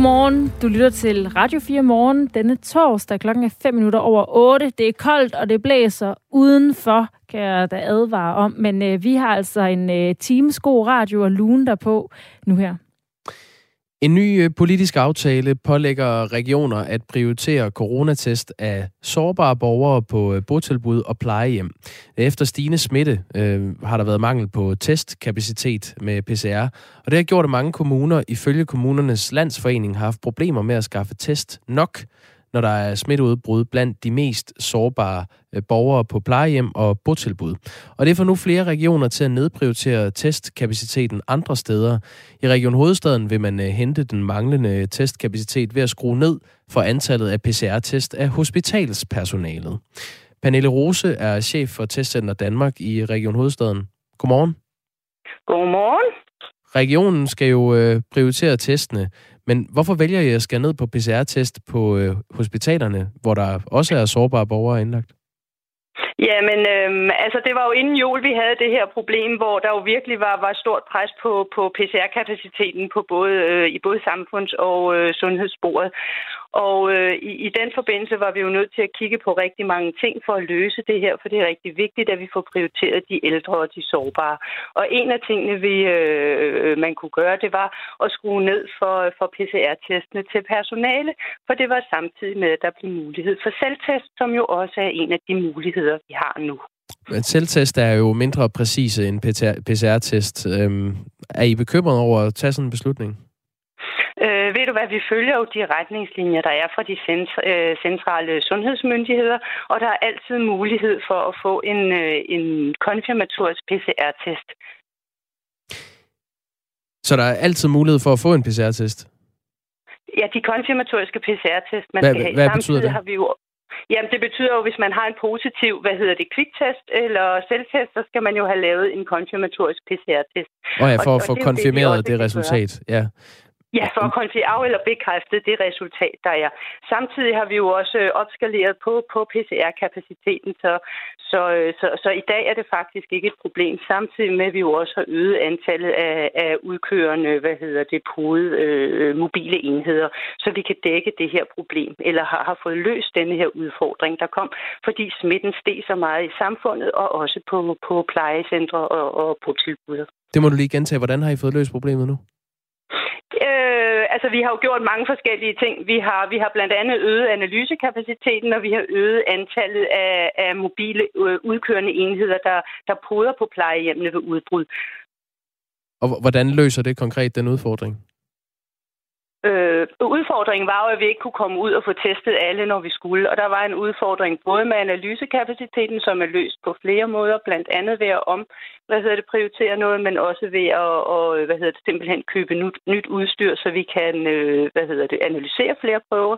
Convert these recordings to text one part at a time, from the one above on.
Godmorgen. Du lytter til Radio 4 morgen denne torsdag. Klokken er 5 minutter over 8. Det er koldt, og det blæser udenfor, kan jeg da advare om. Men øh, vi har altså en øh, times god radio og lune der på nu her. En ny øh, politisk aftale pålægger regioner at prioritere coronatest af sårbare borgere på øh, botilbud og plejehjem. Efter stigende smitte øh, har der været mangel på testkapacitet med PCR, og det har gjort, at mange kommuner ifølge kommunernes landsforening har haft problemer med at skaffe test nok når der er smitteudbrud blandt de mest sårbare øh, borgere på plejehjem og botilbud. Og det får nu flere regioner til at nedprioritere testkapaciteten andre steder. I Region Hovedstaden vil man øh, hente den manglende testkapacitet ved at skrue ned for antallet af PCR-test af hospitalspersonalet. Pernille Rose er chef for Testcenter Danmark i Region Hovedstaden. Godmorgen. Godmorgen. Regionen skal jo øh, prioritere testene, men hvorfor vælger I at skære ned på PCR-test på øh, hospitalerne, hvor der også er sårbare borgere indlagt? Jamen, øhm, altså det var jo inden jul, vi havde det her problem, hvor der jo virkelig var, var stort pres på, på PCR-kapaciteten på både, øh, i både samfunds- og øh, sundhedssporet. Og øh, i, i den forbindelse var vi jo nødt til at kigge på rigtig mange ting for at løse det her, for det er rigtig vigtigt, at vi får prioriteret de ældre og de sårbare. Og en af tingene, vi, øh, man kunne gøre, det var at skrue ned for, for PCR-testene til personale, for det var samtidig med, at der blev mulighed for selvtest, som jo også er en af de muligheder, vi har nu. Men selvtest er jo mindre præcise end PCR-test. Øhm, er I bekymret over at tage sådan en beslutning? Øh, ved du hvad, vi følger jo de retningslinjer, der er fra de øh, centrale sundhedsmyndigheder, og der er altid mulighed for at få en, øh, en konfirmatorisk PCR-test. Så der er altid mulighed for at få en PCR-test? Ja, de konfirmatoriske PCR-test, man hvad, skal have. Hvad betyder det? har vi jo Jamen, det betyder jo, hvis man har en positiv, hvad hedder det, kviktest eller selvtest, så skal man jo have lavet en konfirmatorisk PCR-test. Oh ja, for at få konfirmeret det, det resultat, ja. Ja, for at konfirmere eller bekræfte det resultat, der er. Samtidig har vi jo også øh, opskaleret på, på PCR-kapaciteten, så, så, øh, så, så i dag er det faktisk ikke et problem. Samtidig med, at vi jo også har øget antallet af, af udkørende, hvad hedder det, pude, øh, mobile enheder, så vi kan dække det her problem, eller har, har fået løst denne her udfordring, der kom, fordi smitten steg så meget i samfundet, og også på, på plejecentre og, og på tilbud. Det må du lige gentage. Hvordan har I fået løst problemet nu? Øh, altså, vi har jo gjort mange forskellige ting. Vi har, vi har blandt andet øget analysekapaciteten, og vi har øget antallet af, af mobile øh, udkørende enheder, der, der poder på plejehjemmene ved udbrud. Og hvordan løser det konkret den udfordring? Øh, udfordringen var jo, at vi ikke kunne komme ud og få testet alle, når vi skulle. Og der var en udfordring både med analysekapaciteten, som er løst på flere måder, blandt andet ved at om, hvad hedder det, prioritere noget, men også ved at og, hvad hedder det, simpelthen købe nyt, nyt udstyr, så vi kan øh, hvad hedder det, analysere flere prøver.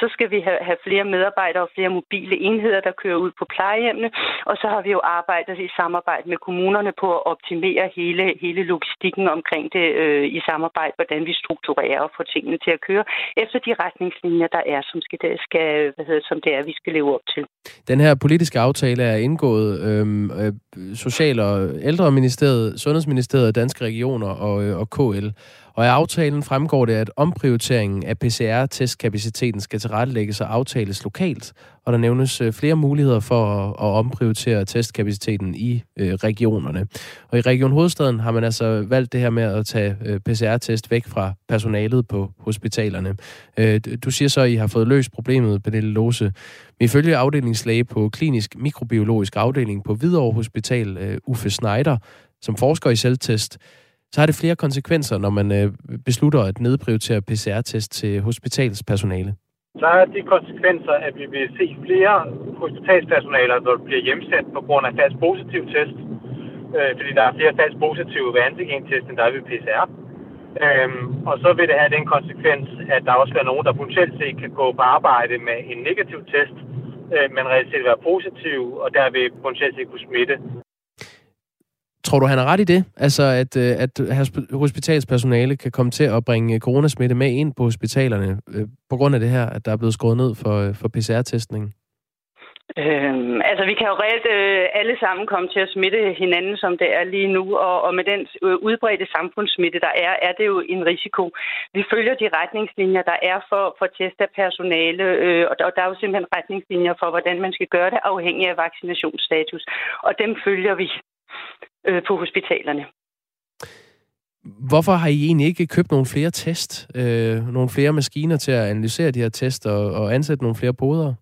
Så skal vi have, have flere medarbejdere og flere mobile enheder, der kører ud på plejehjemmene. Og så har vi jo arbejdet i samarbejde med kommunerne på at optimere hele, hele logistikken omkring det øh, i samarbejde, hvordan vi strukturerer og får tingene til at køre efter de retningslinjer, der er, som, skal, skal, hvad hedder, som det er, vi skal leve op til. Den her politiske aftale er indgået øhm, øh, Social- og Ældreministeriet, Sundhedsministeriet, Danske Regioner og, øh, og KL. Og i aftalen fremgår det, at omprioriteringen af PCR-testkapaciteten skal tilrettelægges og aftales lokalt, og der nævnes øh, flere muligheder for at, at omprioritere testkapaciteten i øh, regionerne. Og i Region Hovedstaden har man altså valgt det her med at tage øh, PCR-test væk fra personalet på hospitalerne. Øh, du siger så, at I har fået løst problemet, Pernille Lose. Men ifølge afdelingslæge på klinisk mikrobiologisk afdeling på Hvidovre Hospital, øh, Uffe Schneider, som forsker i selvtest, så har det flere konsekvenser, når man øh, beslutter at nedprioritere PCR-test til hospitalspersonale. Så er de konsekvenser, at vi vil se flere hospitalspersonaler, der bliver hjemsendt på grund af falsk positiv test. Øh, fordi der er flere falsk positive ved antigen-test, end der er ved PCR. Øhm, og så vil det have den konsekvens, at der også er nogen, der potentielt set kan gå på arbejde med en negativ test, øh, men reelt set være positiv, og derved potentielt set kunne smitte Tror du, han har ret i det? Altså, at, øh, at hospitalspersonale kan komme til at bringe coronasmitte med ind på hospitalerne øh, på grund af det her, at der er blevet skåret ned for, øh, for PCR-testningen? Øhm, altså, vi kan jo reelt øh, alle sammen komme til at smitte hinanden, som det er lige nu, og, og med den øh, udbredte samfundssmitte, der er, er det jo en risiko. Vi følger de retningslinjer, der er for, for test af personale, øh, og, der, og der er jo simpelthen retningslinjer for, hvordan man skal gøre det, afhængig af vaccinationsstatus, og dem følger vi øh, på hospitalerne. Hvorfor har I egentlig ikke købt nogle flere test, øh, nogle flere maskiner til at analysere de her test og, og ansætte nogle flere podere?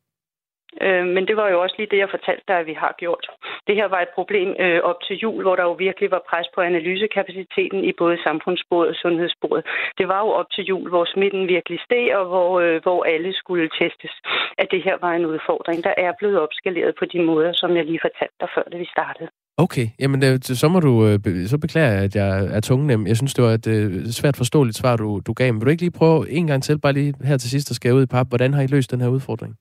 Øh, men det var jo også lige det, jeg fortalte dig, at vi har gjort. Det her var et problem øh, op til jul, hvor der jo virkelig var pres på analysekapaciteten i både samfundssporet og sundhedssporet. Det var jo op til jul, hvor smitten virkelig steg, og hvor, øh, hvor alle skulle testes. At det her var en udfordring, der er blevet opskaleret på de måder, som jeg lige fortalte dig før, da vi startede. Okay, jamen det, så må du, øh, så beklager jeg, at jeg er tungnem. Jeg synes, det var et øh, svært forståeligt svar, du, du gav. Men vil du ikke lige prøve en gang til, bare lige her til sidst at skære ud i pap, hvordan har I løst den her udfordring?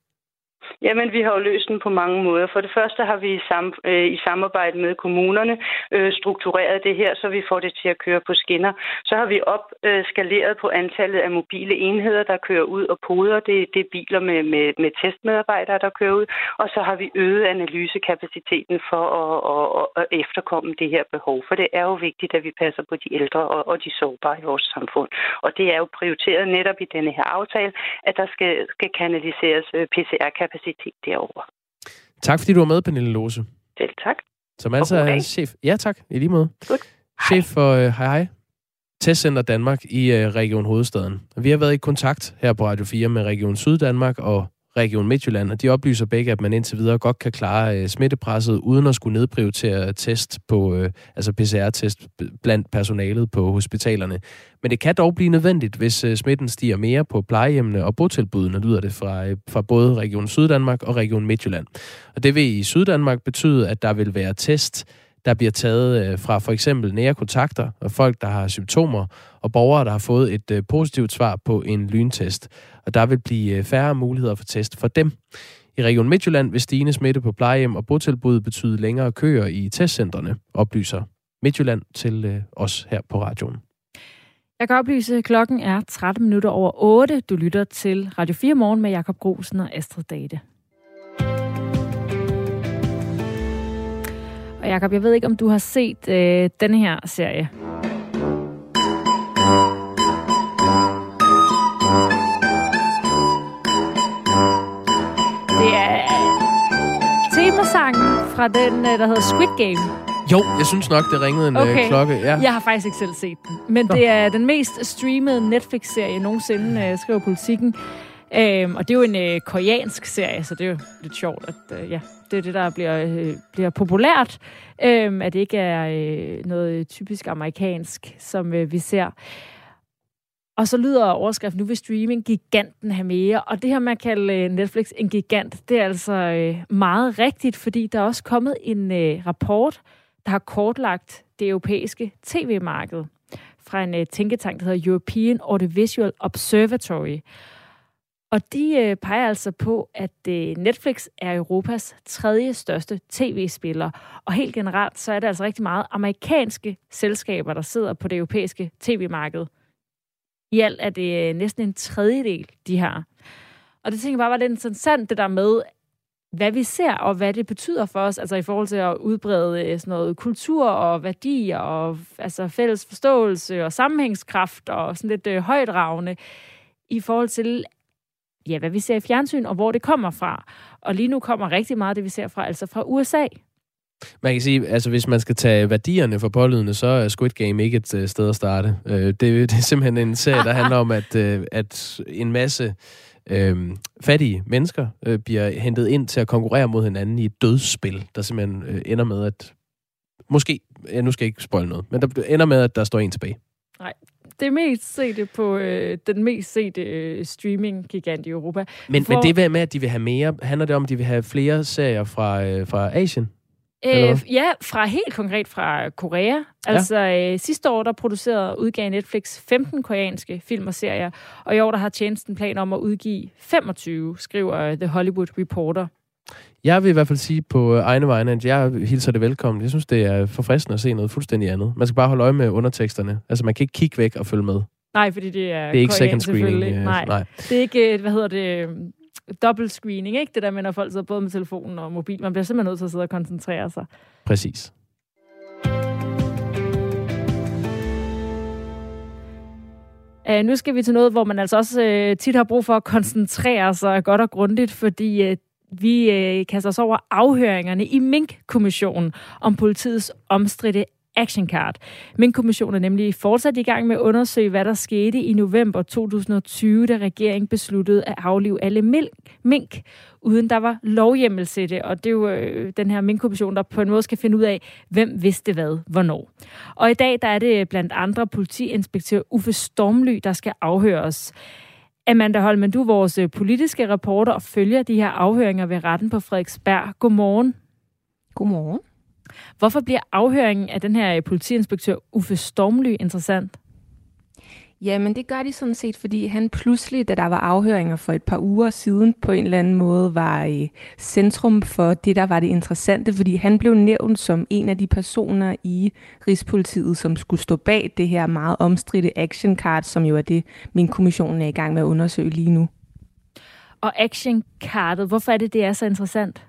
Jamen, vi har jo løst den på mange måder. For det første har vi i, sam, øh, i samarbejde med kommunerne øh, struktureret det her, så vi får det til at køre på skinner. Så har vi opskaleret øh, på antallet af mobile enheder, der kører ud og poder. Det, det er biler med, med, med testmedarbejdere, der kører ud. Og så har vi øget analysekapaciteten for at, at, at efterkomme det her behov. For det er jo vigtigt, at vi passer på de ældre og, og de sårbare i vores samfund. Og det er jo prioriteret netop i denne her aftale, at der skal, skal kanaliseres øh, PCR-kapacitet kapacitet derovre. Tak fordi du var med, Pernille Lose. Selv tak. Som altså er chef. Ja tak, i lige måde. Good. Chef for uh, Hej Hej. Testcenter Danmark i uh, Region Hovedstaden. Vi har været i kontakt her på Radio 4 med Region Syddanmark og Region Midtjylland, og de oplyser begge, at man indtil videre godt kan klare øh, smittepresset, uden at skulle nedprioritere test på, øh, altså PCR-test blandt personalet på hospitalerne. Men det kan dog blive nødvendigt, hvis øh, smitten stiger mere på plejehjemmene og botilbudene, lyder det fra, øh, fra både Region Syddanmark og Region Midtjylland. Og det vil i Syddanmark betyde, at der vil være test der bliver taget øh, fra for eksempel nære kontakter og folk, der har symptomer, og borgere, der har fået et øh, positivt svar på en lyntest. Og der vil blive øh, færre muligheder for test for dem. I Region Midtjylland vil stigende smitte på plejehjem og botilbud betyde længere køer i testcentrene, oplyser Midtjylland til os her på radioen. Jeg kan oplyse, at klokken er 13 minutter over 8. Du lytter til Radio 4 Morgen med Jakob Grosen og Astrid Date. Og Jacob, jeg ved ikke, om du har set øh, denne her serie. Det er temasangen fra den, øh, der hedder Squid Game. Jo, jeg synes nok, det ringede en øh, okay. klokke. Ja. Jeg har faktisk ikke selv set den. Men det er den mest streamede Netflix-serie nogensinde, øh, skriver politikken. Øhm, og det er jo en øh, koreansk serie, så det er jo lidt sjovt, at øh, ja, det er det, der bliver, øh, bliver populært. Øh, at det ikke er øh, noget typisk amerikansk, som øh, vi ser. Og så lyder overskriften, nu vil streaming giganten have mere. Og det her med at kalde øh, Netflix en gigant, det er altså øh, meget rigtigt, fordi der er også kommet en øh, rapport, der har kortlagt det europæiske tv-marked fra en øh, tænketank, der hedder European Audiovisual Observatory. Og de øh, peger altså på, at øh, Netflix er Europas tredje største tv-spiller. Og helt generelt, så er det altså rigtig meget amerikanske selskaber, der sidder på det europæiske tv-marked. I alt er det øh, næsten en tredjedel, de har. Og det tænker jeg bare var lidt interessant, det der med, hvad vi ser, og hvad det betyder for os, altså i forhold til at udbrede øh, sådan noget kultur og værdier, og altså fælles forståelse og sammenhængskraft, og sådan lidt øh, højdragende, i forhold til, ja, hvad vi ser i fjernsyn, og hvor det kommer fra. Og lige nu kommer rigtig meget det, vi ser fra, altså fra USA. Man kan sige, altså hvis man skal tage værdierne for pålydende, så er Squid Game ikke et uh, sted at starte. Uh, det, det er simpelthen en serie, der handler om, at, uh, at en masse uh, fattige mennesker uh, bliver hentet ind til at konkurrere mod hinanden i et dødsspil, der simpelthen uh, ender med, at måske, ja, nu skal jeg ikke spoil noget, men der ender med, at der står en tilbage. Nej, det mest sete på øh, den mest sete øh, streaming-gigant i Europa. Men, For... men det med, at de vil have mere, handler det om, at de vil have flere serier fra, øh, fra Asien? Øh, ja, fra helt konkret fra Korea. Altså ja. øh, sidste år, der producerede udgav Netflix 15 koreanske film og serier, og i år, der har tjenesten plan om at udgive 25, skriver The Hollywood Reporter. Jeg vil i hvert fald sige på øh, egne vegne, at jeg hilser det velkommen. Jeg synes, det er forfriskende at se noget fuldstændig andet. Man skal bare holde øje med underteksterne. Altså, man kan ikke kigge væk og følge med. Nej, fordi det er Det er ikke second screening. Øh, nej. nej. Det er ikke, øh, hvad hedder det, dobbelt screening, ikke? Det der med, når folk sidder både med telefonen og mobil. Man bliver simpelthen nødt til at sidde og koncentrere sig. Præcis. Uh, nu skal vi til noget, hvor man altså også uh, tit har brug for at koncentrere sig godt og grundigt, fordi uh, vi øh, kaster os over afhøringerne i Mink-kommissionen om politiets omstridte Action Card. Min er nemlig fortsat i gang med at undersøge, hvad der skete i november 2020, da regeringen besluttede at aflive alle mink, uden der var lovhjemmel til det. Og det er jo øh, den her minkkommission, der på en måde skal finde ud af, hvem vidste hvad, hvornår. Og i dag der er det blandt andre politiinspektør Uffe Stormly, der skal afhøres. Amanda Holmen, du er vores øh, politiske reporter og følger de her afhøringer ved retten på Frederiksberg. Godmorgen. Godmorgen. Hvorfor bliver afhøringen af den her politiinspektør Uffe Stormly interessant? Jamen, det gør de sådan set, fordi han pludselig, da der var afhøringer for et par uger siden, på en eller anden måde var i centrum for det, der var det interessante, fordi han blev nævnt som en af de personer i Rigspolitiet, som skulle stå bag det her meget omstridte action card, som jo er det, min kommission er i gang med at undersøge lige nu. Og action cardet, hvorfor er det, det er så interessant?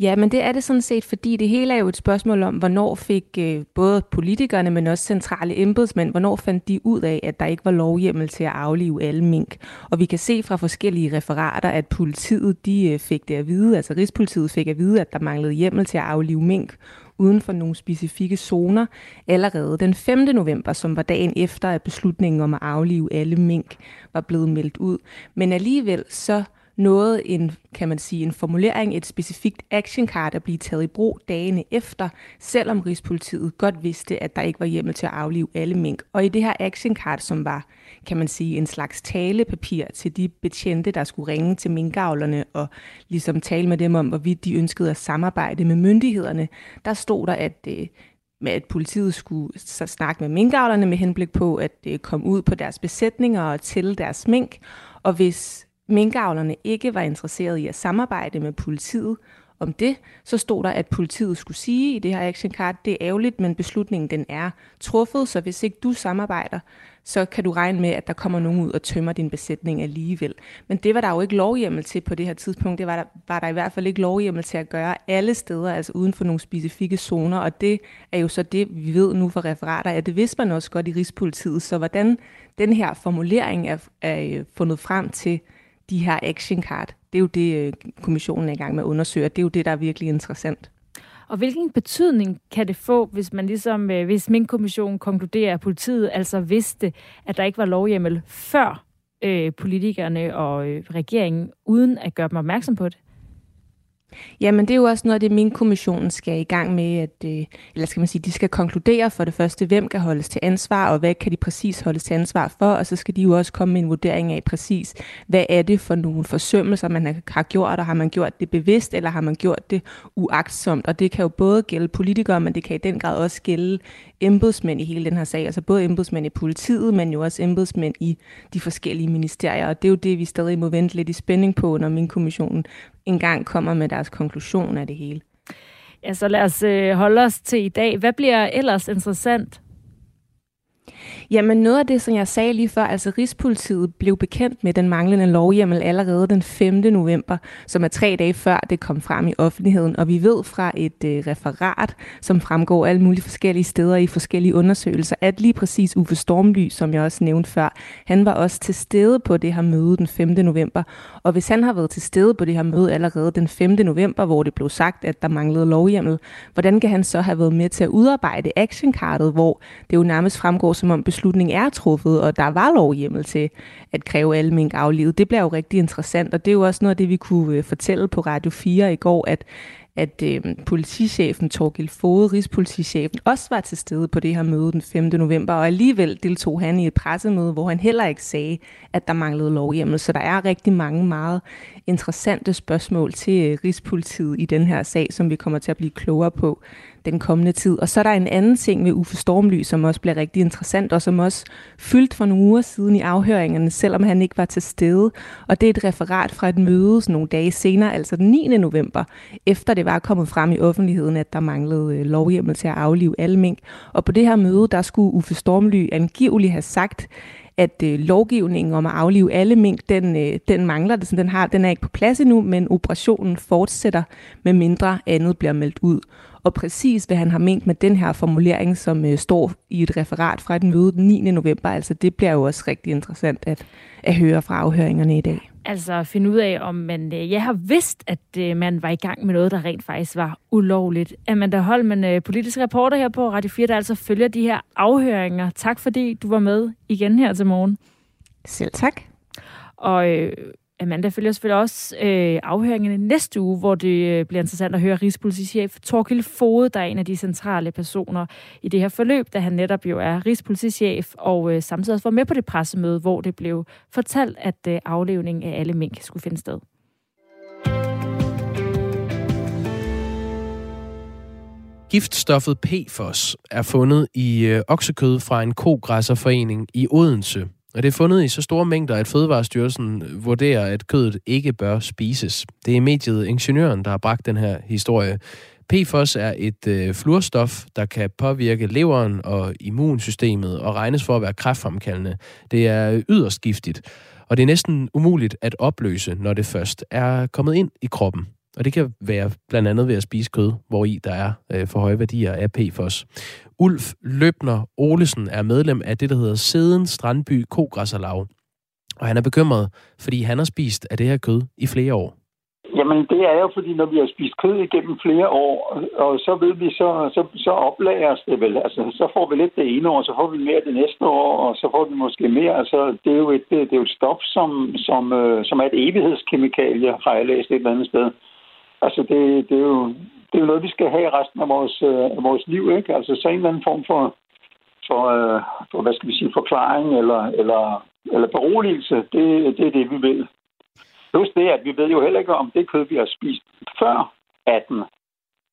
Ja, men det er det sådan set, fordi det hele er jo et spørgsmål om, hvornår fik øh, både politikerne, men også centrale embedsmænd, hvornår fandt de ud af, at der ikke var lovhjemmel til at aflive alle mink. Og vi kan se fra forskellige referater, at politiet de øh, fik det at vide, altså Rigspolitiet fik at vide, at der manglede hjemmel til at aflive mink uden for nogle specifikke zoner allerede den 5. november, som var dagen efter, at beslutningen om at aflive alle mink var blevet meldt ud. Men alligevel så nåede en, kan man sige, en formulering, et specifikt action card at blive taget i brug dagene efter, selvom Rigspolitiet godt vidste, at der ikke var hjemmel til at aflive alle mink. Og i det her action card, som var, kan man sige, en slags talepapir til de betjente, der skulle ringe til minkavlerne og ligesom tale med dem om, hvorvidt de ønskede at samarbejde med myndighederne, der stod der, at øh, med at politiet skulle så snakke med minkavlerne med henblik på at øh, komme ud på deres besætninger og tælle deres mink. Og hvis minkavlerne ikke var interesseret i at samarbejde med politiet om det, så stod der, at politiet skulle sige i det her action card, det er ærgerligt, men beslutningen den er truffet, så hvis ikke du samarbejder, så kan du regne med, at der kommer nogen ud og tømmer din besætning alligevel. Men det var der jo ikke lovhjemmel til på det her tidspunkt. Det var der, var der i hvert fald ikke lovhjemmel til at gøre alle steder, altså uden for nogle specifikke zoner. Og det er jo så det, vi ved nu fra referater, at det vidste man også godt i Rigspolitiet. Så hvordan den her formulering er, er øh, fundet frem til, de her action card. Det er jo det, øh, kommissionen er i gang med at undersøge. Det er jo det, der er virkelig interessant. Og hvilken betydning kan det få, hvis man ligesom, øh, hvis min kommission konkluderer, at politiet altså vidste, at der ikke var lovhjemmel før øh, politikerne og øh, regeringen, uden at gøre dem opmærksom på det? Jamen, det er jo også noget af det, min kommissionen skal i gang med, at, øh, eller skal man sige, de skal konkludere for det første, hvem kan holdes til ansvar, og hvad kan de præcis holdes til ansvar for, og så skal de jo også komme med en vurdering af præcis, hvad er det for nogle forsømmelser, man har gjort, og har man gjort det bevidst, eller har man gjort det uagtsomt, og det kan jo både gælde politikere, men det kan i den grad også gælde embedsmænd i hele den her sag, altså både embedsmænd i politiet, men jo også embedsmænd i de forskellige ministerier, og det er jo det, vi stadig må vente lidt i spænding på, når min kommissionen engang kommer med deres konklusion af det hele. Ja, så lad os øh, holde os til i dag. Hvad bliver ellers interessant Jamen noget af det, som jeg sagde lige før, altså Rigspolitiet blev bekendt med den manglende lovhjemmel allerede den 5. november, som er tre dage før det kom frem i offentligheden. Og vi ved fra et øh, referat, som fremgår alle mulige forskellige steder i forskellige undersøgelser, at lige præcis Uffe Stormly, som jeg også nævnte før, han var også til stede på det her møde den 5. november. Og hvis han har været til stede på det her møde allerede den 5. november, hvor det blev sagt, at der manglede lovhjemmel, hvordan kan han så have været med til at udarbejde actionkartet, hvor det jo nærmest fremgår som om beslutning er truffet, og der var lovhjemmel til at kræve alle mink aflivet. Det bliver jo rigtig interessant, og det er jo også noget af det, vi kunne øh, fortælle på Radio 4 i går, at at øh, politichefen Torgild Fode, rigspolitichefen, også var til stede på det her møde den 5. november, og alligevel deltog han i et pressemøde, hvor han heller ikke sagde, at der manglede lovhjemmel. Så der er rigtig mange meget interessante spørgsmål til øh, Rigspolitiet i den her sag, som vi kommer til at blive klogere på den kommende tid. Og så er der en anden ting med Uffe Stormly, som også bliver rigtig interessant, og som også fyldt for nogle uger siden i afhøringerne, selvom han ikke var til stede. Og det er et referat fra et møde nogle dage senere, altså den 9. november, efter det var kommet frem i offentligheden, at der manglede øh, lovhjemmel til at aflive alle mink. Og på det her møde, der skulle Uffe Stormly angiveligt have sagt, at øh, lovgivningen om at aflive alle mink, den, øh, den mangler det, den, har, den er ikke på plads endnu, men operationen fortsætter, med mindre andet bliver meldt ud. Og præcis hvad han har ment med den her formulering, som øh, står i et referat fra et møde den 9. november, altså det bliver jo også rigtig interessant at, at høre fra afhøringerne i dag. Altså at finde ud af, om man øh, jeg har vidst, at øh, man var i gang med noget, der rent faktisk var ulovligt. Amanda Holmen, øh, politisk reporter her på Radio 4, der altså følger de her afhøringer. Tak fordi du var med igen her til morgen. Selv tak. Og øh, Amanda følger selvfølgelig også øh, afhøringerne næste uge, hvor det øh, bliver interessant at høre Rigspolitichef Torkild Fode, der er en af de centrale personer i det her forløb, da han netop jo er Rigspolitichef, og øh, samtidig også var med på det pressemøde, hvor det blev fortalt, at øh, aflevning af alle mink skulle finde sted. Giftstoffet PFOS er fundet i øh, oksekød fra en kogræsserforening i Odense. Og det er fundet i så store mængder, at Fødevarestyrelsen vurderer, at kødet ikke bør spises. Det er mediet Ingeniøren, der har bragt den her historie. PFOS er et øh, fluorstof, der kan påvirke leveren og immunsystemet og regnes for at være kræftfremkaldende. Det er yderst giftigt, og det er næsten umuligt at opløse, når det først er kommet ind i kroppen. Og det kan være blandt andet ved at spise kød, hvor i der er øh, for høje værdier af PFOS. Ulf Løbner Olesen er medlem af det, der hedder Seden Strandby Kogræsserlag. Og han er bekymret, fordi han har spist af det her kød i flere år. Jamen, det er jo, fordi når vi har spist kød igennem flere år, og så ved vi, så, så, så oplager det vel. Altså, så får vi lidt det ene år, så får vi mere det næste år, og så får vi måske mere. Altså, det er jo et, det, det er jo et stof, som, som, øh, som er et evighedskemikalie, har jeg læst et eller andet sted. Altså, det, det, er jo, det er jo noget, vi skal have i resten af vores, øh, af vores liv, ikke? Altså, så en eller anden form for, for, øh, for hvad skal vi sige, forklaring eller, eller, eller beroligelse, det, det er det, vi vil. Plus det, at vi ved jo heller ikke, om det kød, vi har spist før 18,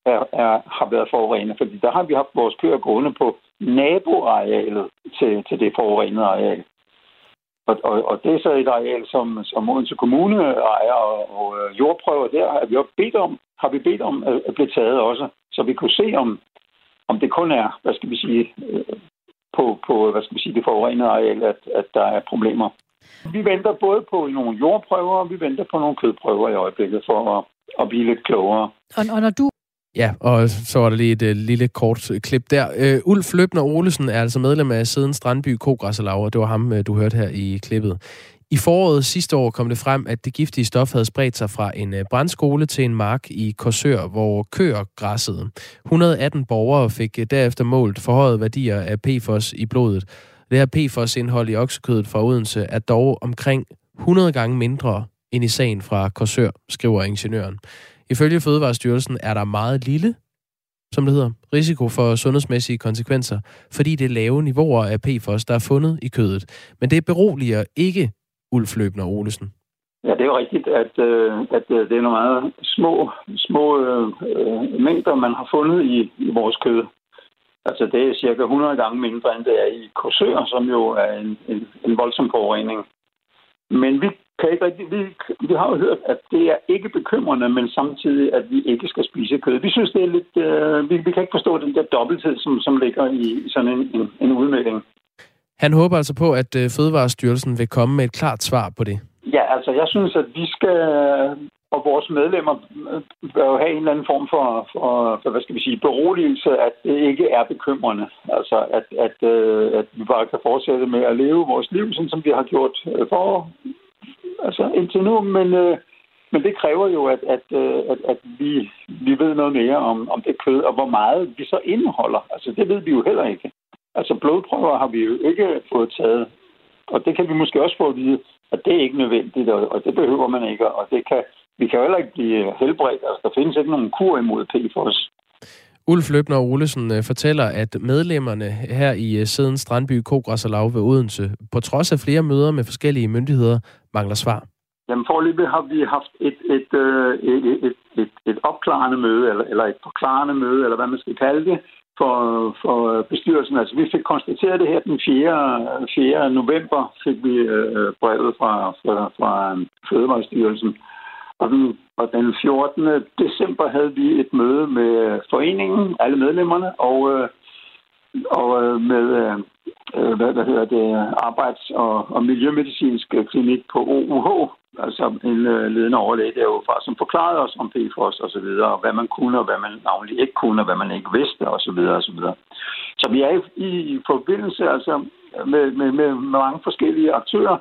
er, er, har været forurenet. Fordi der har vi haft vores køer gående på naboarealet til, til det forurenede areal. Og, og, og det er så et areal, som, som Odense Kommune ejer, og, og øh, jordprøver der har vi også bedt om, har vi bedt om at, at blive taget også, så vi kunne se, om, om det kun er, hvad skal vi sige, øh, på, på hvad skal vi sige, det forurenede areal, at, at der er problemer. Vi venter både på nogle jordprøver, og vi venter på nogle kødprøver i øjeblikket for at, at blive lidt klogere. Og, og når du Ja, og så var der lige et øh, lille kort øh, klip der. Øh, Ulf Løbner Olesen er altså medlem af Siden Strandby Kogræsserlag, og det var ham, øh, du hørte her i klippet. I foråret sidste år kom det frem, at det giftige stof havde spredt sig fra en øh, brandskole til en mark i Korsør, hvor køer græssede. 118 borgere fik øh, derefter målt forhøjet værdier af PFOS i blodet. Det her PFOS-indhold i oksekødet fra Odense er dog omkring 100 gange mindre end i sagen fra Korsør, skriver ingeniøren. Ifølge Fødevarestyrelsen er der meget lille, som det hedder, risiko for sundhedsmæssige konsekvenser, fordi det er lave niveauer af PFOS, der er fundet i kødet. Men det beroliger ikke Ulf Løbner Olesen. Ja, det er jo rigtigt, at, øh, at øh, det er nogle meget små, små øh, øh, mængder, man har fundet i, i vores kød. Altså det er cirka 100 gange mindre, end det er i Korsør, som jo er en, en, en voldsom forurening. Men vi kan ikke rigtig, vi, vi har jo hørt, at det er ikke bekymrende, men samtidig, at vi ikke skal spise kød. Vi synes, det er lidt... Øh, vi, vi kan ikke forstå den der dobbelthed, som, som ligger i, sådan en, en, en udmelding. Han håber altså på, at øh, Fødevarestyrelsen vil komme med et klart svar på det. Ja, altså jeg synes, at vi skal, og vores medlemmer bør jo have en eller anden form for, for, for hvad skal vi sige, beroligelse, at det ikke er bekymrende. Altså at, at, øh, at vi bare kan fortsætte med at leve vores liv, sådan som vi har gjort for altså indtil nu, men, øh, men det kræver jo, at, at, øh, at, at vi, vi ved noget mere om, om det kød, og hvor meget vi så indeholder. Altså det ved vi jo heller ikke. Altså blodprøver har vi jo ikke fået taget, og det kan vi måske også få at vide, at det er ikke nødvendigt, og det behøver man ikke, og det kan, vi kan jo heller ikke blive helbredt. Altså, der findes ikke nogen kur imod PFOS. Ulf Løbner Olesen øh, fortæller, at medlemmerne her i øh, Siden Strandby Kogræsserlag ved Odense, på trods af flere møder med forskellige myndigheder, mangler svar? Jamen forløbet har vi haft et, et, øh, et, et, et, et, et opklarende møde, eller, eller et forklarende møde, eller hvad man skal kalde det, for, for bestyrelsen. Altså vi fik konstateret det her den 4. 4. november, fik vi øh, brevet fra, fra, fra Fødevarestyrelsen. Og den, og den 14. december havde vi et møde med foreningen, alle medlemmerne, og øh, og øh, med øh, hvad, hvad hedder det, arbejds- og, og miljømedicinsk klinik på OUH, altså en ledende overlæge derovre, som forklarede os om PFOS og så videre, og hvad man kunne, og hvad man navnlig ikke kunne, og hvad man ikke vidste, og så videre, og så videre. Så vi er i, i forbindelse altså med, med, med mange forskellige aktører,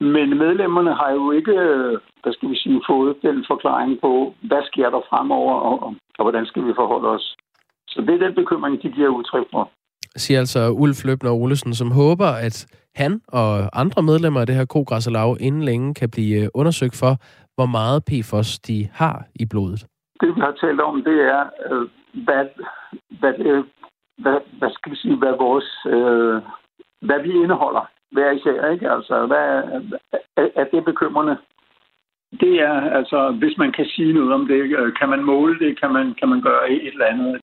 men medlemmerne har jo ikke, hvad skal vi sige, fået den forklaring på, hvad sker der fremover, og, og hvordan skal vi forholde os. Så det er den bekymring, de giver udtryk for. Siger altså Ulf Løbner Olesen, som håber, at han og andre medlemmer af det her kogræsserlag inden længe kan blive undersøgt for, hvor meget PFOS de har i blodet. Det, vi har talt om, det er, øh, hvad, hvad, det, hvad, hvad skal vi sige, hvad vores, øh, hvad vi indeholder hver især, ikke? Altså, hvad, er, er det bekymrende? Det er, altså, hvis man kan sige noget om det, øh, kan man måle det, kan man, kan man gøre et eller andet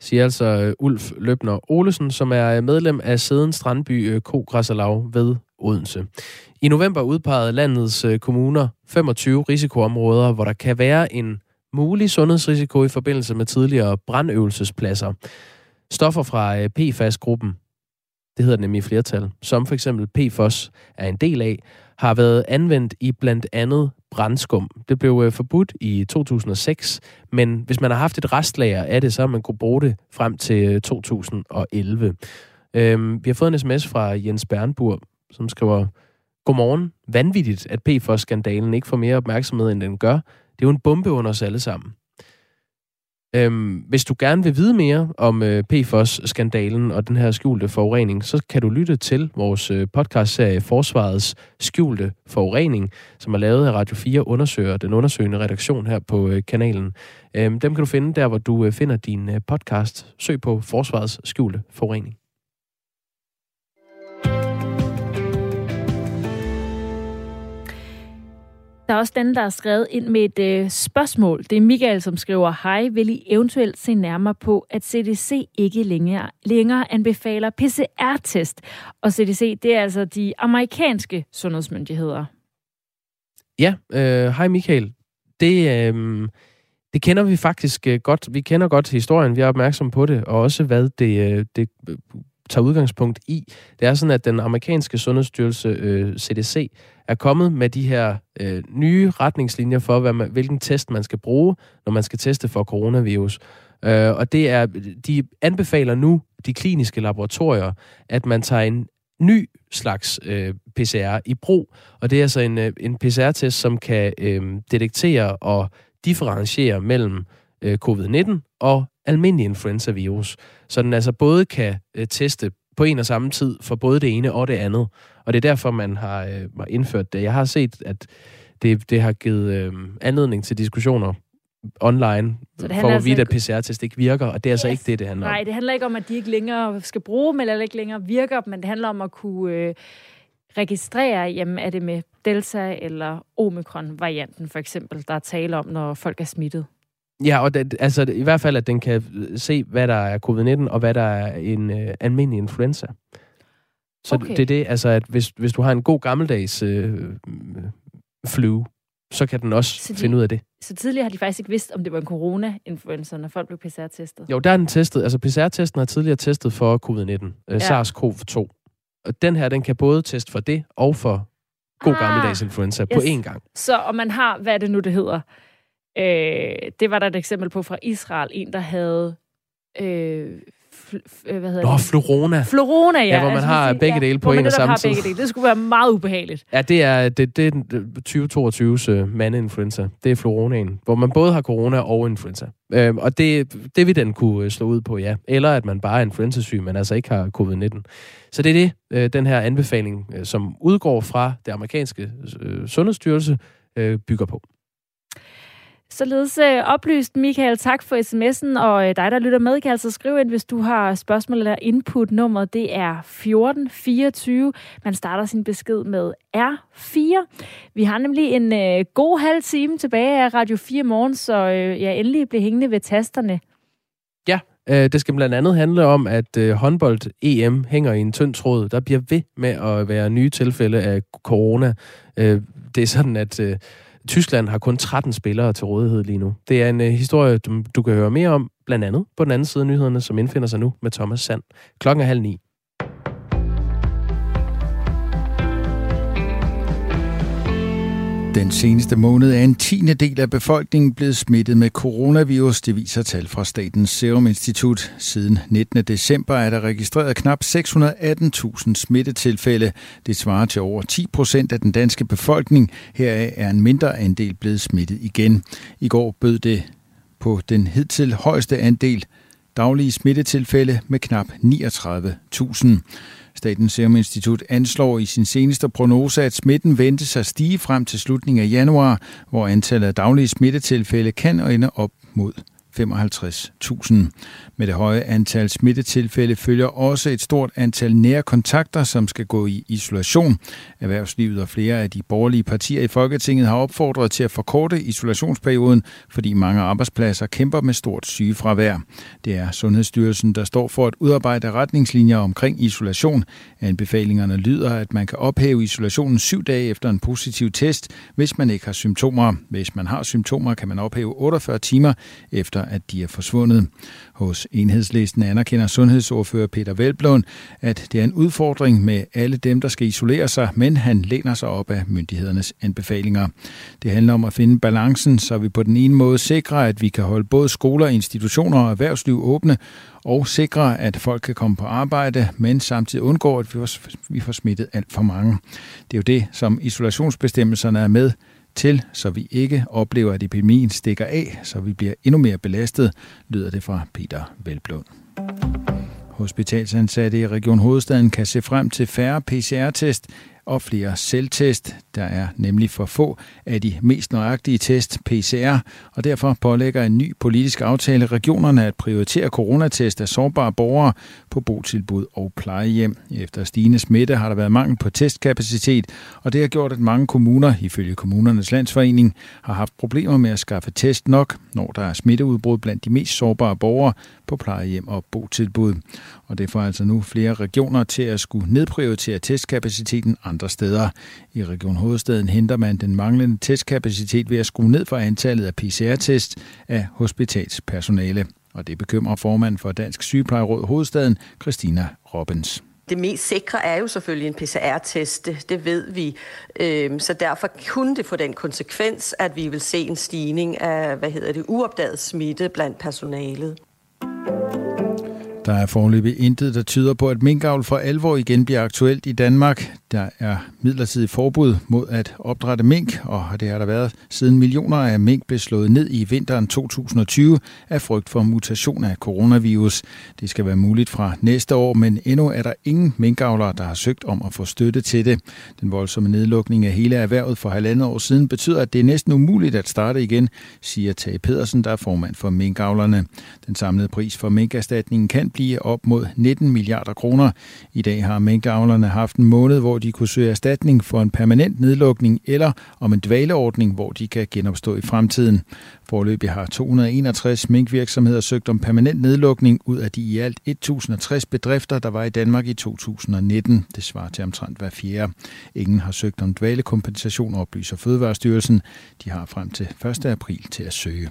siger altså øh, Ulf Løbner Olesen, som er medlem af Sæden Strandby øh, K. Kogræsserlag ved Odense. I november udpegede landets kommuner 25 risikoområder, hvor der kan være en mulig sundhedsrisiko i forbindelse med tidligere brandøvelsespladser. Stoffer fra PFAS-gruppen, det hedder nemlig flertal, som for eksempel PFOS er en del af, har været anvendt i blandt andet brandskum. Det blev øh, forbudt i 2006, men hvis man har haft et restlager af det, så har man kunne bruge det frem til 2011. Øh, øhm, vi har fået en sms fra Jens Bernburg, som skriver, Godmorgen. Vanvittigt, at PFOS-skandalen ikke får mere opmærksomhed, end den gør. Det er jo en bombe under os alle sammen. Øhm, hvis du gerne vil vide mere om øh, PFOS-skandalen og den her skjulte forurening, så kan du lytte til vores øh, podcastserie Forsvarets skjulte forurening, som er lavet af Radio 4 undersøger, den undersøgende redaktion her på øh, kanalen. Øhm, dem kan du finde der, hvor du øh, finder din øh, podcast. Søg på Forsvarets skjulte forurening. Der er også den, der er skrevet ind med et øh, spørgsmål. Det er Michael, som skriver, Hej, vil I eventuelt se nærmere på, at CDC ikke længere, længere anbefaler PCR-test? Og CDC, det er altså de amerikanske sundhedsmyndigheder. Ja, øh, hej Michael. Det, øh, det kender vi faktisk øh, godt. Vi kender godt historien, vi er opmærksom på det, og også hvad det, øh, det tager udgangspunkt i. Det er sådan, at den amerikanske sundhedsstyrelse, øh, CDC, er kommet med de her øh, nye retningslinjer for, hvad man, hvilken test man skal bruge, når man skal teste for coronavirus. Øh, og det er, de anbefaler nu de kliniske laboratorier, at man tager en ny slags øh, PCR i brug. Og det er altså en, øh, en PCR-test, som kan øh, detektere og differentiere mellem øh, covid-19 og almindelig influenza-virus. Så den altså både kan øh, teste på en og samme tid for både det ene og det andet. Og det er derfor, man har øh, indført det. Jeg har set, at det, det har givet øh, anledning til diskussioner online, så det for at altså at PCR-test ikke virker, og det er altså yes. ikke det, det handler om. Nej, det handler ikke om, at de ikke længere skal bruge dem, eller ikke længere virker, men det handler om at kunne øh, registrere, jamen er det med Delta eller Omikron-varianten for eksempel, der er tale om, når folk er smittet. Ja, og det, altså i hvert fald, at den kan se, hvad der er covid-19, og hvad der er en øh, almindelig influenza. Så okay. det er det, altså, at hvis, hvis du har en god gammeldags øh, flu, så kan den også så de, finde ud af det. Så tidligere har de faktisk ikke vidst, om det var en corona-influenza, når folk blev PCR-testet? Jo, der er den testet. Altså PCR-testen har tidligere testet for covid-19, øh, ja. SARS-CoV-2. Og den her, den kan både teste for det og for god ah, gammeldags influenza yes. på én gang. Så om man har, hvad er det nu, det hedder? Øh, det var der et eksempel på fra Israel. En, der havde... Øh, øh hvad hedder Nå, det? Florona. Florona, ja. Ja, hvor man altså, har begge dele på en og samme tid. Begge dele. Det skulle være meget ubehageligt. Ja, det er, det, det er 2022's uh, øh, mandeinfluenza. Det er Floronaen, hvor man både har corona og influenza. Øh, og det, det vil den kunne slå ud på, ja. Eller at man bare er influenzasyg, men altså ikke har covid-19. Så det er det, øh, den her anbefaling, øh, som udgår fra det amerikanske øh, sundhedsstyrelse, øh, bygger på. Således øh, oplyst, Michael. Tak for sms'en, og øh, dig, der lytter med, kan altså skrive ind, hvis du har spørgsmål eller input. Nummeret det er 1424. Man starter sin besked med R4. Vi har nemlig en øh, god halv time tilbage af Radio 4 morgen, så øh, jeg endelig bliver hængende ved tasterne. Ja, øh, det skal blandt andet handle om, at øh, håndbold-EM hænger i en tynd tråd. Der bliver ved med at være nye tilfælde af corona. Øh, det er sådan, at... Øh, Tyskland har kun 13 spillere til rådighed lige nu. Det er en øh, historie, du, du kan høre mere om, blandt andet på den anden side af nyhederne, som indfinder sig nu med Thomas Sand. Klokken er halv ni. Den seneste måned er en tiende del af befolkningen blevet smittet med coronavirus, det viser tal fra Statens Serum Institut. Siden 19. december er der registreret knap 618.000 smittetilfælde. Det svarer til over 10 procent af den danske befolkning. Heraf er en mindre andel blevet smittet igen. I går bød det på den hidtil højeste andel daglige smittetilfælde med knap 39.000. Statens Serum Institut anslår i sin seneste prognose, at smitten ventes at stige frem til slutningen af januar, hvor antallet af daglige smittetilfælde kan ende op mod 55.000. Med det høje antal smittetilfælde følger også et stort antal nære kontakter, som skal gå i isolation. Erhvervslivet og flere af de borgerlige partier i Folketinget har opfordret til at forkorte isolationsperioden, fordi mange arbejdspladser kæmper med stort sygefravær. Det er Sundhedsstyrelsen, der står for at udarbejde retningslinjer omkring isolation. Anbefalingerne lyder, at man kan ophæve isolationen syv dage efter en positiv test, hvis man ikke har symptomer. Hvis man har symptomer, kan man ophæve 48 timer efter, at de er forsvundet. Hos enhedslisten anerkender sundhedsordfører Peter Velblom, at det er en udfordring med alle dem, der skal isolere sig, men han læner sig op af myndighedernes anbefalinger. Det handler om at finde balancen, så vi på den ene måde sikrer, at vi kan holde både skoler, institutioner og erhvervsliv åbne, og sikre, at folk kan komme på arbejde, men samtidig undgå, at vi får smittet alt for mange. Det er jo det, som isolationsbestemmelserne er med til, så vi ikke oplever, at epidemien stikker af, så vi bliver endnu mere belastet, lyder det fra Peter Velblom. Hospitalsansatte i Region Hovedstaden kan se frem til færre PCR-test og flere selvtest. Der er nemlig for få af de mest nøjagtige test, PCR, og derfor pålægger en ny politisk aftale regionerne at prioritere coronatest af sårbare borgere på botilbud og plejehjem. Efter stigende smitte har der været mangel på testkapacitet, og det har gjort, at mange kommuner, ifølge kommunernes landsforening, har haft problemer med at skaffe test nok, når der er smitteudbrud blandt de mest sårbare borgere på plejehjem og botilbud. Og det får altså nu flere regioner til at skulle nedprioritere testkapaciteten andre steder. I Region Hovedstaden henter man den manglende testkapacitet ved at skrue ned for antallet af PCR-test af hospitalspersonale. Og det bekymrer formand for Dansk Sygeplejeråd Hovedstaden, Christina Robbins. Det mest sikre er jo selvfølgelig en PCR-test, det, det ved vi. Øhm, så derfor kunne det få den konsekvens, at vi vil se en stigning af, hvad hedder det, uopdaget smitte blandt personalet. Der er foreløbig intet, der tyder på, at minkavl for alvor igen bliver aktuelt i Danmark. Der er midlertidig forbud mod at opdrætte mink, og det har der været siden millioner af mink blev slået ned i vinteren 2020 af frygt for mutation af coronavirus. Det skal være muligt fra næste år, men endnu er der ingen minkavlere, der har søgt om at få støtte til det. Den voldsomme nedlukning af hele erhvervet for halvandet år siden betyder, at det er næsten umuligt at starte igen, siger Tage Pedersen, der er formand for minkavlerne. Den samlede pris for minkerstatningen kan blive op mod 19 milliarder kroner. I dag har minkavlerne haft en måned, hvor de kunne søge erstatning for en permanent nedlukning eller om en dvaleordning, hvor de kan genopstå i fremtiden. Forløbig har 261 minkvirksomheder søgt om permanent nedlukning ud af de i alt 1060 bedrifter, der var i Danmark i 2019. Det svarer til omtrent hver fjerde. Ingen har søgt om dvalekompensation, oplyser Fødevarestyrelsen. De har frem til 1. april til at søge.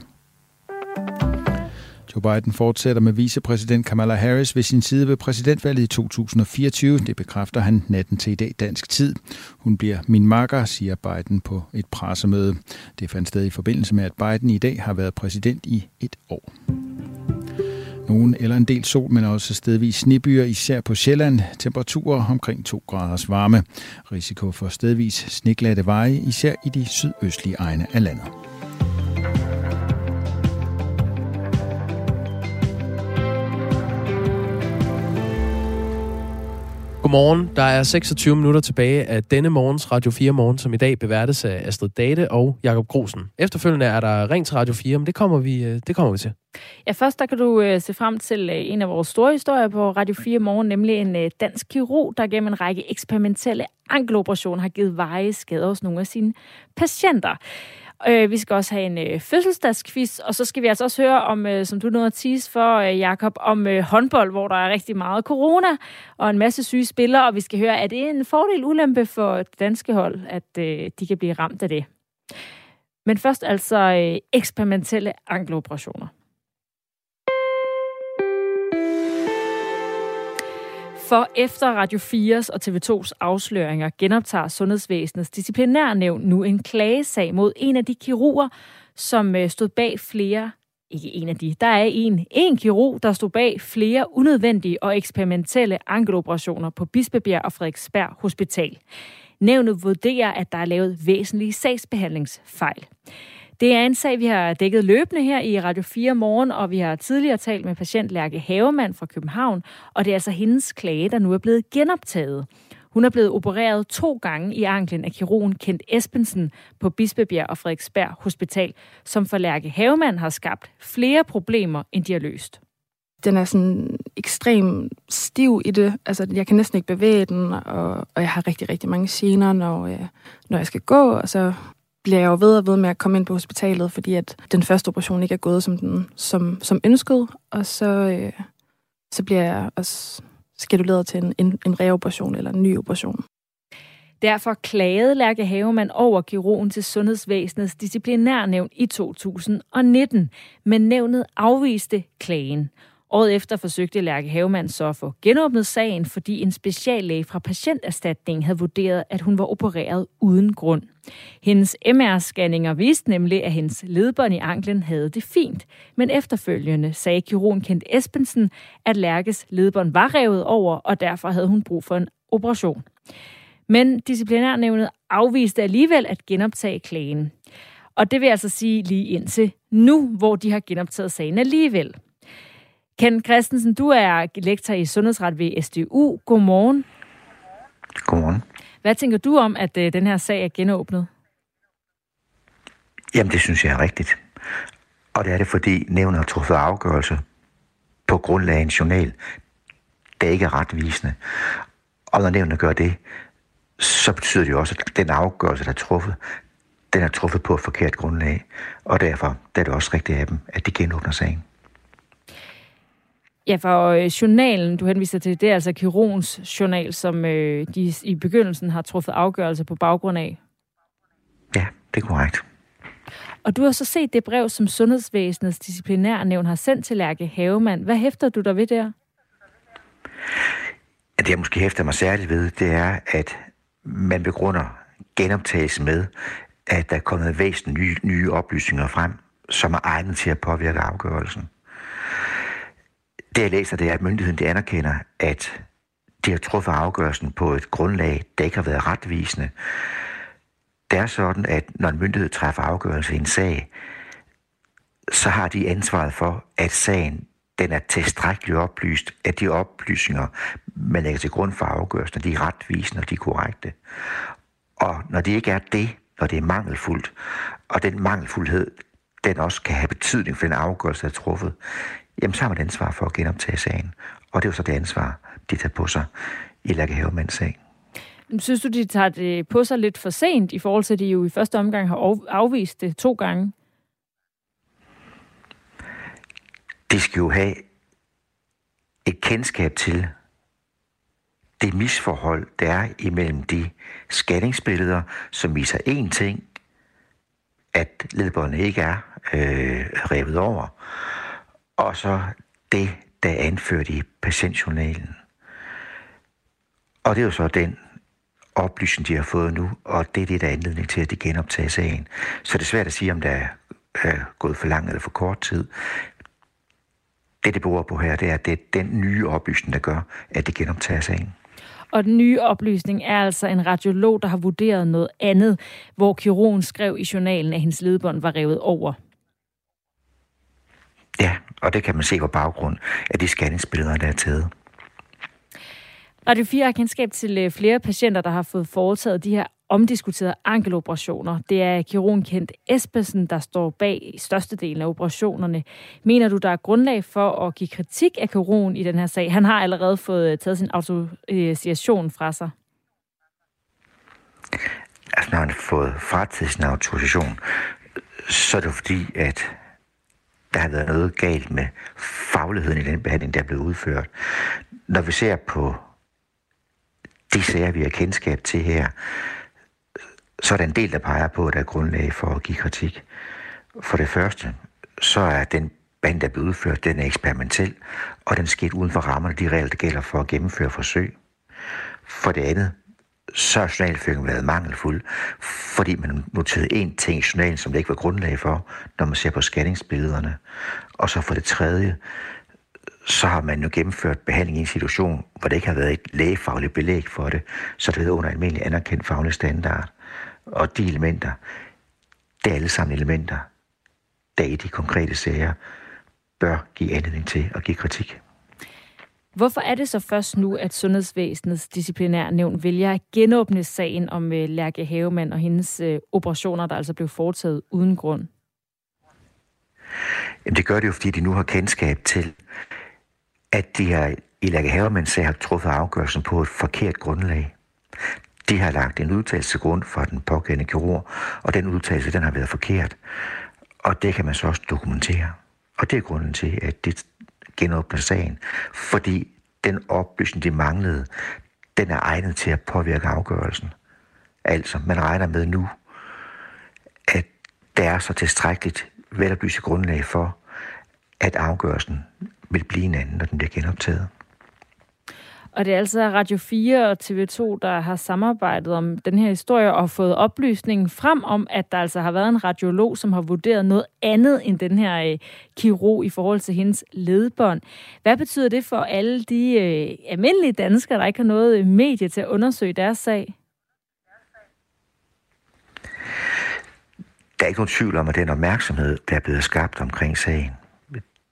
Joe Biden fortsætter med vicepræsident Kamala Harris ved sin side ved præsidentvalget i 2024. Det bekræfter han natten til i dag dansk tid. Hun bliver min makker, siger Biden på et pressemøde. Det fandt sted i forbindelse med, at Biden i dag har været præsident i et år. Nogen eller en del sol, men også stedvis snebyer, især på Sjælland. Temperaturer omkring 2 graders varme. Risiko for stedvis sneglatte veje, især i de sydøstlige egne af landet. Godmorgen. Der er 26 minutter tilbage af denne morgens Radio 4 Morgen, som i dag beværtes af Astrid Date og Jakob Grosen. Efterfølgende er der ring til Radio 4, men det kommer vi, øh, det kommer vi til. Ja, først der kan du øh, se frem til øh, en af vores store historier på Radio 4 Morgen, nemlig en øh, dansk kirurg, der gennem en række eksperimentelle ankeloperationer har givet veje skader hos nogle af sine patienter. Øh, vi skal også have en øh, fødselsdagsquiz, og så skal vi altså også høre om, øh, som du nåede at tease for, øh, Jakob, om øh, håndbold, hvor der er rigtig meget corona og en masse syge spillere, og vi skal høre, er det en fordel ulempe for det danske hold, at øh, de kan blive ramt af det? Men først altså øh, eksperimentelle ankeloperationer. For efter Radio 4's og TV2's afsløringer genoptager Sundhedsvæsenets disciplinærnævn nu en klagesag mod en af de kirurger, som øh, stod bag flere ikke en af de. Der er en, en kirurg, der stod bag flere unødvendige og eksperimentelle ankeloperationer på Bispebjerg og Frederiksberg Hospital. Nævnet vurderer, at der er lavet væsentlige sagsbehandlingsfejl. Det er en sag, vi har dækket løbende her i Radio 4 morgen, og vi har tidligere talt med patient Lærke Havemand fra København, og det er altså hendes klage, der nu er blevet genoptaget. Hun er blevet opereret to gange i anklen af kirurgen Kent Espensen på Bispebjerg og Frederiksberg Hospital, som for Lærke Havemand har skabt flere problemer, end de har løst. Den er sådan ekstrem stiv i det. Altså, jeg kan næsten ikke bevæge den, og, og jeg har rigtig, rigtig mange gener, når, jeg, når jeg skal gå, og så bliver jeg jo ved og ved med at komme ind på hospitalet, fordi at den første operation ikke er gået som, den, som, som ønsket, og så, øh, så bliver jeg også skeduleret til en, en, en reoperation eller en ny operation. Derfor klagede Lærke Havemann over kirurgen til Sundhedsvæsenets disciplinærnævn i 2019, men nævnet afviste klagen. Året efter forsøgte Lærke Havemann så at få genåbnet sagen, fordi en speciallæge fra patienterstatningen havde vurderet, at hun var opereret uden grund. Hendes MR-scanninger viste nemlig, at hendes ledbånd i anklen havde det fint, men efterfølgende sagde kirurgen Kent Espensen, at Lærkes ledbånd var revet over, og derfor havde hun brug for en operation. Men disciplinærnævnet afviste alligevel at genoptage klagen. Og det vil altså sige lige indtil nu, hvor de har genoptaget sagen alligevel. Ken Christensen, du er lektor i sundhedsret ved SDU. Godmorgen. Godmorgen. Hvad tænker du om, at øh, den her sag er genåbnet? Jamen, det synes jeg er rigtigt. Og det er det, fordi nævnet har truffet afgørelse på grundlag af en journal, der ikke er retvisende. Og når nævnet gør det, så betyder det jo også, at den afgørelse, der er truffet, den er truffet på et forkert grundlag. Og derfor der er det også rigtigt af dem, at de genåbner sagen. Ja, for øh, journalen, du henviser til, det er altså kirurgens journal, som øh, de i begyndelsen har truffet afgørelse på baggrund af. Ja, det er korrekt. Og du har så set det brev, som Sundhedsvæsenets disciplinærnævn har sendt til Lærke Havemann. Hvad hæfter du der ved der? Det, jeg måske hæfter mig særligt ved, det er, at man begrunder genoptagelse med, at der er kommet væsentlige nye, nye oplysninger frem, som er egnet til at påvirke afgørelsen. Det jeg læser, det er, at myndigheden de anerkender, at de har truffet afgørelsen på et grundlag, der ikke har været retvisende. Det er sådan, at når en myndighed træffer afgørelse i en sag, så har de ansvaret for, at sagen den er tilstrækkeligt oplyst, at de oplysninger, man lægger til grund for afgørelsen, de er retvisende og de er korrekte. Og når det ikke er det, når det er mangelfuldt, og den mangelfuldhed, den også kan have betydning for den afgørelse, der er truffet, jamen så har man ansvar for at genoptage sagen. Og det er jo så det ansvar, de tager på sig i Lærke Havemands sag. Synes du, de tager det på sig lidt for sent, i forhold til, at de jo i første omgang har afvist det to gange? De skal jo have et kendskab til det misforhold, der er imellem de scanningsbilleder, som viser én ting, at ledbåndet ikke er øh, revet over, og så det, der er anført i patientjournalen. Og det er jo så den oplysning, de har fået nu, og det er det, der er anledning til, at de genoptager sagen. Så det er svært at sige, om der er øh, gået for lang eller for kort tid. Det, det beror på her, det er, at det er den nye oplysning, der gør, at de genoptager sagen. Og den nye oplysning er altså en radiolog, der har vurderet noget andet, hvor kirurgen skrev i journalen, at hendes ledbånd var revet over. Ja, og det kan man se på baggrund af de scanningsbilleder, der er taget. Radio 4 har kendskab til øh, flere patienter, der har fået foretaget de her omdiskuterede ankeloperationer. Det er kirurgen Kent Espesen, der står bag størstedelen af operationerne. Mener du, der er grundlag for at give kritik af kirurgen i den her sag? Han har allerede fået øh, taget sin autorisation fra sig. Altså, når han har fået frataget sin autorisation, så er det fordi, at der har været noget galt med fagligheden i den behandling, der er blevet udført. Når vi ser på de sager, vi har kendskab til her, så er der en del, der peger på, at der er grundlag for at give kritik. For det første, så er den band, der er blevet udført, den er eksperimentel, og den skete uden for rammerne de regler, der gælder for at gennemføre forsøg. For det andet, så har journalføringen været mangelfuld, fordi man noterede en ting i journalen, som det ikke var grundlag for, når man ser på scanningsbillederne. Og så for det tredje, så har man jo gennemført behandling i en situation, hvor der ikke har været et lægefagligt belæg for det, så det er under almindelig anerkendt faglig standard. Og de elementer, det er alle sammen elementer, der i de konkrete sager bør give anledning til at give kritik. Hvorfor er det så først nu, at Sundhedsvæsenets disciplinærnævn vælger at genåbne sagen om øh, Lærke Havemand og hendes øh, operationer, der altså blev foretaget uden grund? Jamen det gør det jo, fordi de nu har kendskab til, at de har i Lærke Havemanns sag har truffet afgørelsen på et forkert grundlag. De har lagt en udtalelse til grund for den pågældende kirurg, og den udtalelse den har været forkert. Og det kan man så også dokumentere. Og det er grunden til, at det genåbne sagen. Fordi den oplysning, de manglede, den er egnet til at påvirke afgørelsen. Altså, man regner med nu, at der er så tilstrækkeligt veloplyst grundlag for, at afgørelsen vil blive en anden, når den bliver genoptaget. Og det er altså Radio 4 og TV2, der har samarbejdet om den her historie og fået oplysningen frem om, at der altså har været en radiolog, som har vurderet noget andet end den her øh, kirurg i forhold til hendes ledbånd. Hvad betyder det for alle de øh, almindelige danskere, der ikke har noget øh, medie til at undersøge deres sag? Der er ikke nogen tvivl om, at den opmærksomhed, der er blevet skabt omkring sagen,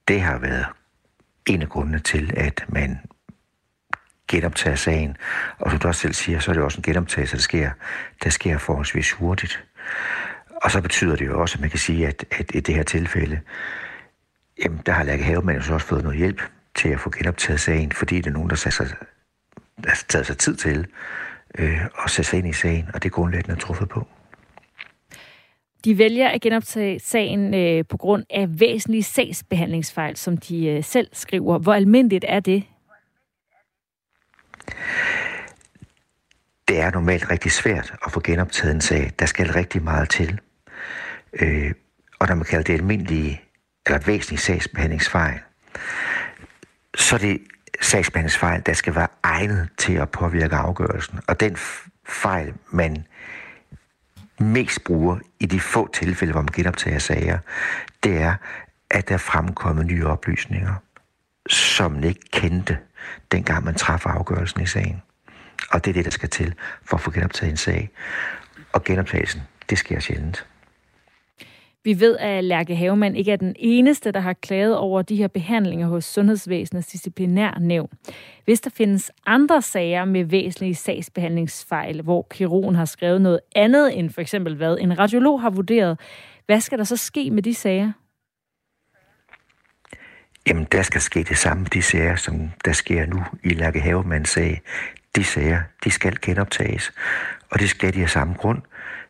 det har været en af grundene til, at man genoptage sagen. Og som du også selv siger, så er det også en genoptagelse, der sker, der sker forholdsvis hurtigt. Og så betyder det jo også, at man kan sige, at, at i det her tilfælde, jamen, der har Lærke Havemann jo så også fået noget hjælp til at få genoptaget sagen, fordi det er nogen, der har sig, der taget sig tid til øh, at sætte sig ind i sagen, og det er grundlæggende den er truffet på. De vælger at genoptage sagen øh, på grund af væsentlige sagsbehandlingsfejl, som de øh, selv skriver. Hvor almindeligt er det det er normalt rigtig svært at få genoptaget en sag. Der skal rigtig meget til. Øh, og når man kalder det almindelige eller væsentlige sagsbehandlingsfejl, så er det sagsbehandlingsfejl, der skal være egnet til at påvirke afgørelsen. Og den fejl, man mest bruger i de få tilfælde, hvor man genoptager sager, det er, at der er fremkommet nye oplysninger, som man ikke kendte dengang man træffer afgørelsen i sagen. Og det er det, der skal til for at få genoptaget en sag. Og genoptagelsen, det sker sjældent. Vi ved, at Lærke Havemann ikke er den eneste, der har klaget over de her behandlinger hos Sundhedsvæsenets disciplinærnævn. Hvis der findes andre sager med væsentlige sagsbehandlingsfejl, hvor kirurgen har skrevet noget andet end for eksempel hvad en radiolog har vurderet, hvad skal der så ske med de sager? Jamen, der skal ske det samme de sager, som der sker nu i Lærke Havemanns sag. De sager, de skal genoptages, og det skal de af samme grund.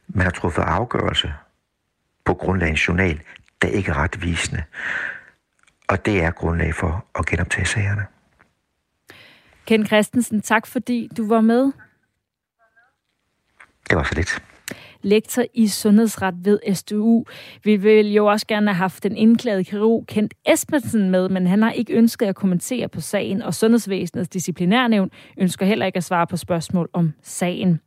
Man har truffet afgørelse på grundlag af en journal, der ikke er retvisende. Og det er grundlag for at genoptage sagerne. Ken Christensen, tak fordi du var med. Det var så lidt lektor i sundhedsret ved SDU. Vi vil jo også gerne have haft den indklagede kirurg Kent Espensen med, men han har ikke ønsket at kommentere på sagen, og Sundhedsvæsenets disciplinærnævn ønsker heller ikke at svare på spørgsmål om sagen.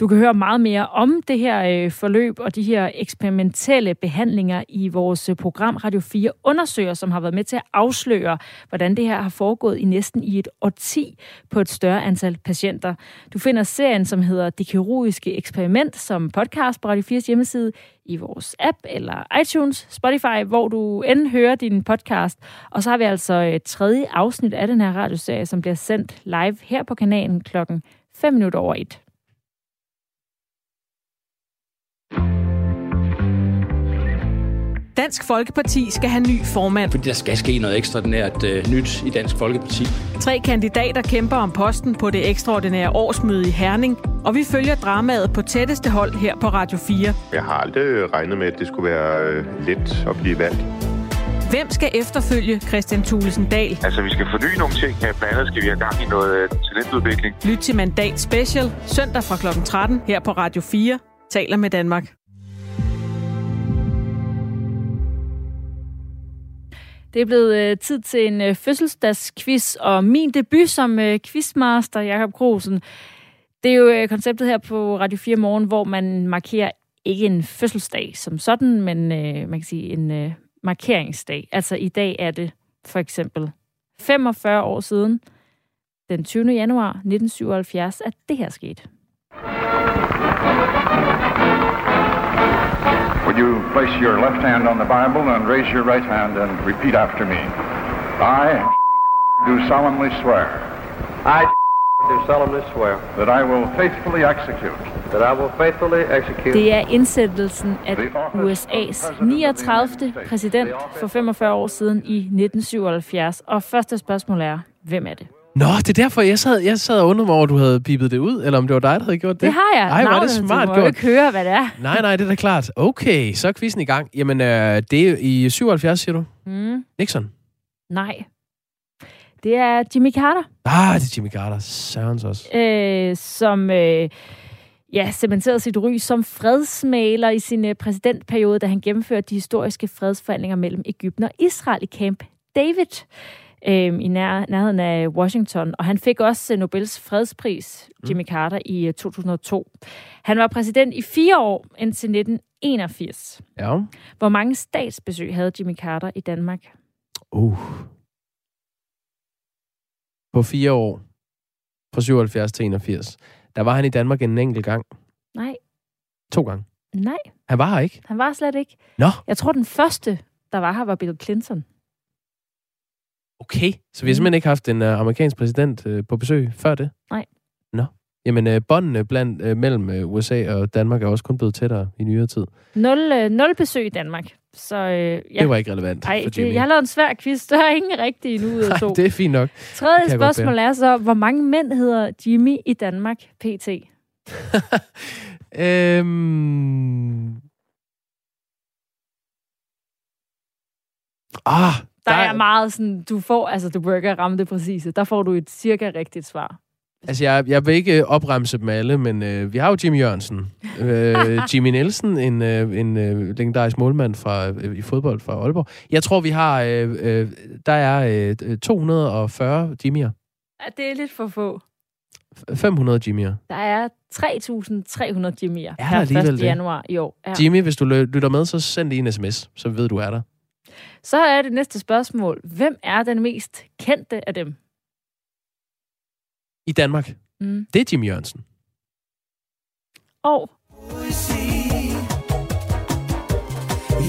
Du kan høre meget mere om det her øh, forløb og de her eksperimentelle behandlinger i vores øh, program Radio 4 Undersøger, som har været med til at afsløre, hvordan det her har foregået i næsten i et årti på et større antal patienter. Du finder serien, som hedder Det kirurgiske eksperiment, som podcast på Radio 4's hjemmeside, i vores app eller iTunes, Spotify, hvor du end hører din podcast. Og så har vi altså et tredje afsnit af den her radioserie, som bliver sendt live her på kanalen klokken 5 minutter over 1. Dansk Folkeparti skal have ny formand. Fordi der skal ske noget ekstraordinært øh, nyt i Dansk Folkeparti. Tre kandidater kæmper om posten på det ekstraordinære årsmøde i Herning, og vi følger dramaet på tætteste hold her på Radio 4. Jeg har aldrig regnet med, at det skulle være øh, let at blive valgt. Hvem skal efterfølge Christian Thulesen Dahl? Altså, vi skal forny nogle ting. Her blandt andet skal vi have gang i noget øh, talentudvikling. Lyt til Mandat Special søndag fra kl. 13 her på Radio 4. taler med Danmark. Det er blevet øh, tid til en øh, fødselsdagsquiz, og min debut som øh, quizmaster, Jakob Grosen, Det er jo øh, konceptet her på Radio 4 Morgen, hvor man markerer ikke en fødselsdag som sådan, men øh, man kan sige en øh, markeringsdag. Altså i dag er det for eksempel 45 år siden, den 20. januar 1977, at det her skete. Would you place your left hand on the Bible and raise your right hand and repeat after me? I do solemnly swear. I do solemnly swear. That I will faithfully execute. That I will faithfully execute. Det er indsættelsen af USA's 39. præsident for 45 år siden i 1977. Og første spørgsmål er, hvem er det? Nå, det er derfor, jeg sad, jeg sad og undrede mig over, at du havde pipet det ud, eller om det var dig, der havde gjort det. Det har jeg. Ej, var det smart du må gjort. jo ikke høre, hvad det er. Nej, nej, det er da klart. Okay, så er quizzen i gang. Jamen, øh, det er i 77, siger du? Mm, Nixon. nej. Det er Jimmy Carter, Ah, det er Jimmy Carter. Sørens også. øh, som øh, ja, cementerede sit ry som fredsmaler i sin øh, præsidentperiode, da han gennemførte de historiske fredsforhandlinger mellem Ægypten og Israel i Camp David øh, i nær, nærheden af Washington. Og han fik også øh, Nobels fredspris, Jimmy Carter, i øh, 2002. Han var præsident i fire år indtil 1981. Ja. Hvor mange statsbesøg havde Jimmy Carter i Danmark? Uh. På fire år. Fra 77 til 81. Der var han i Danmark en enkelt gang. Nej, To gange. nej, Han var her ikke. han var slet ikke. Nå, Jeg tror, den første, der var her, var Bill Clinton. Okay. Så vi har simpelthen ikke haft en uh, amerikansk præsident uh, på besøg før det? Nej. Nå. Jamen, uh, båndene blandt, uh, mellem uh, USA og Danmark er også kun blevet tættere i nyere tid. Nul, øh, nul besøg i Danmark. Så øh, ja. Det var ikke relevant Ej, for Jimmy. det, jeg har lavet en svær quiz. Der er ingen rigtige endnu ud af to. Det er fint nok. Tredje spørgsmål er så, hvor mange mænd hedder Jimmy i Danmark pt? Øhm... Ah, Der, der er meget sådan, du får, altså du bør ikke ramme det præcise. Der får du et cirka rigtigt svar. Altså, jeg, jeg vil ikke øh, opremse dem alle, men øh, vi har jo Jimmy Jørgensen. øh, Jimmy Nielsen, en, øh, en øh, legendarisk målmand fra, øh, i fodbold fra Aalborg. Jeg tror, vi har... Øh, øh, der er øh, 240 Jimmy'er. Ja, det er lidt for få. 500 Jimmy'er. Der er 3.300 Jimmy'er her 1. alligevel det? januar i år. Ja. Jimmy, hvis du lytter med, så send lige en sms, så ved du er der. Så er det næste spørgsmål. Hvem er den mest kendte af dem? I Danmark. Mm. Det er Jimmy Jørgensen. Og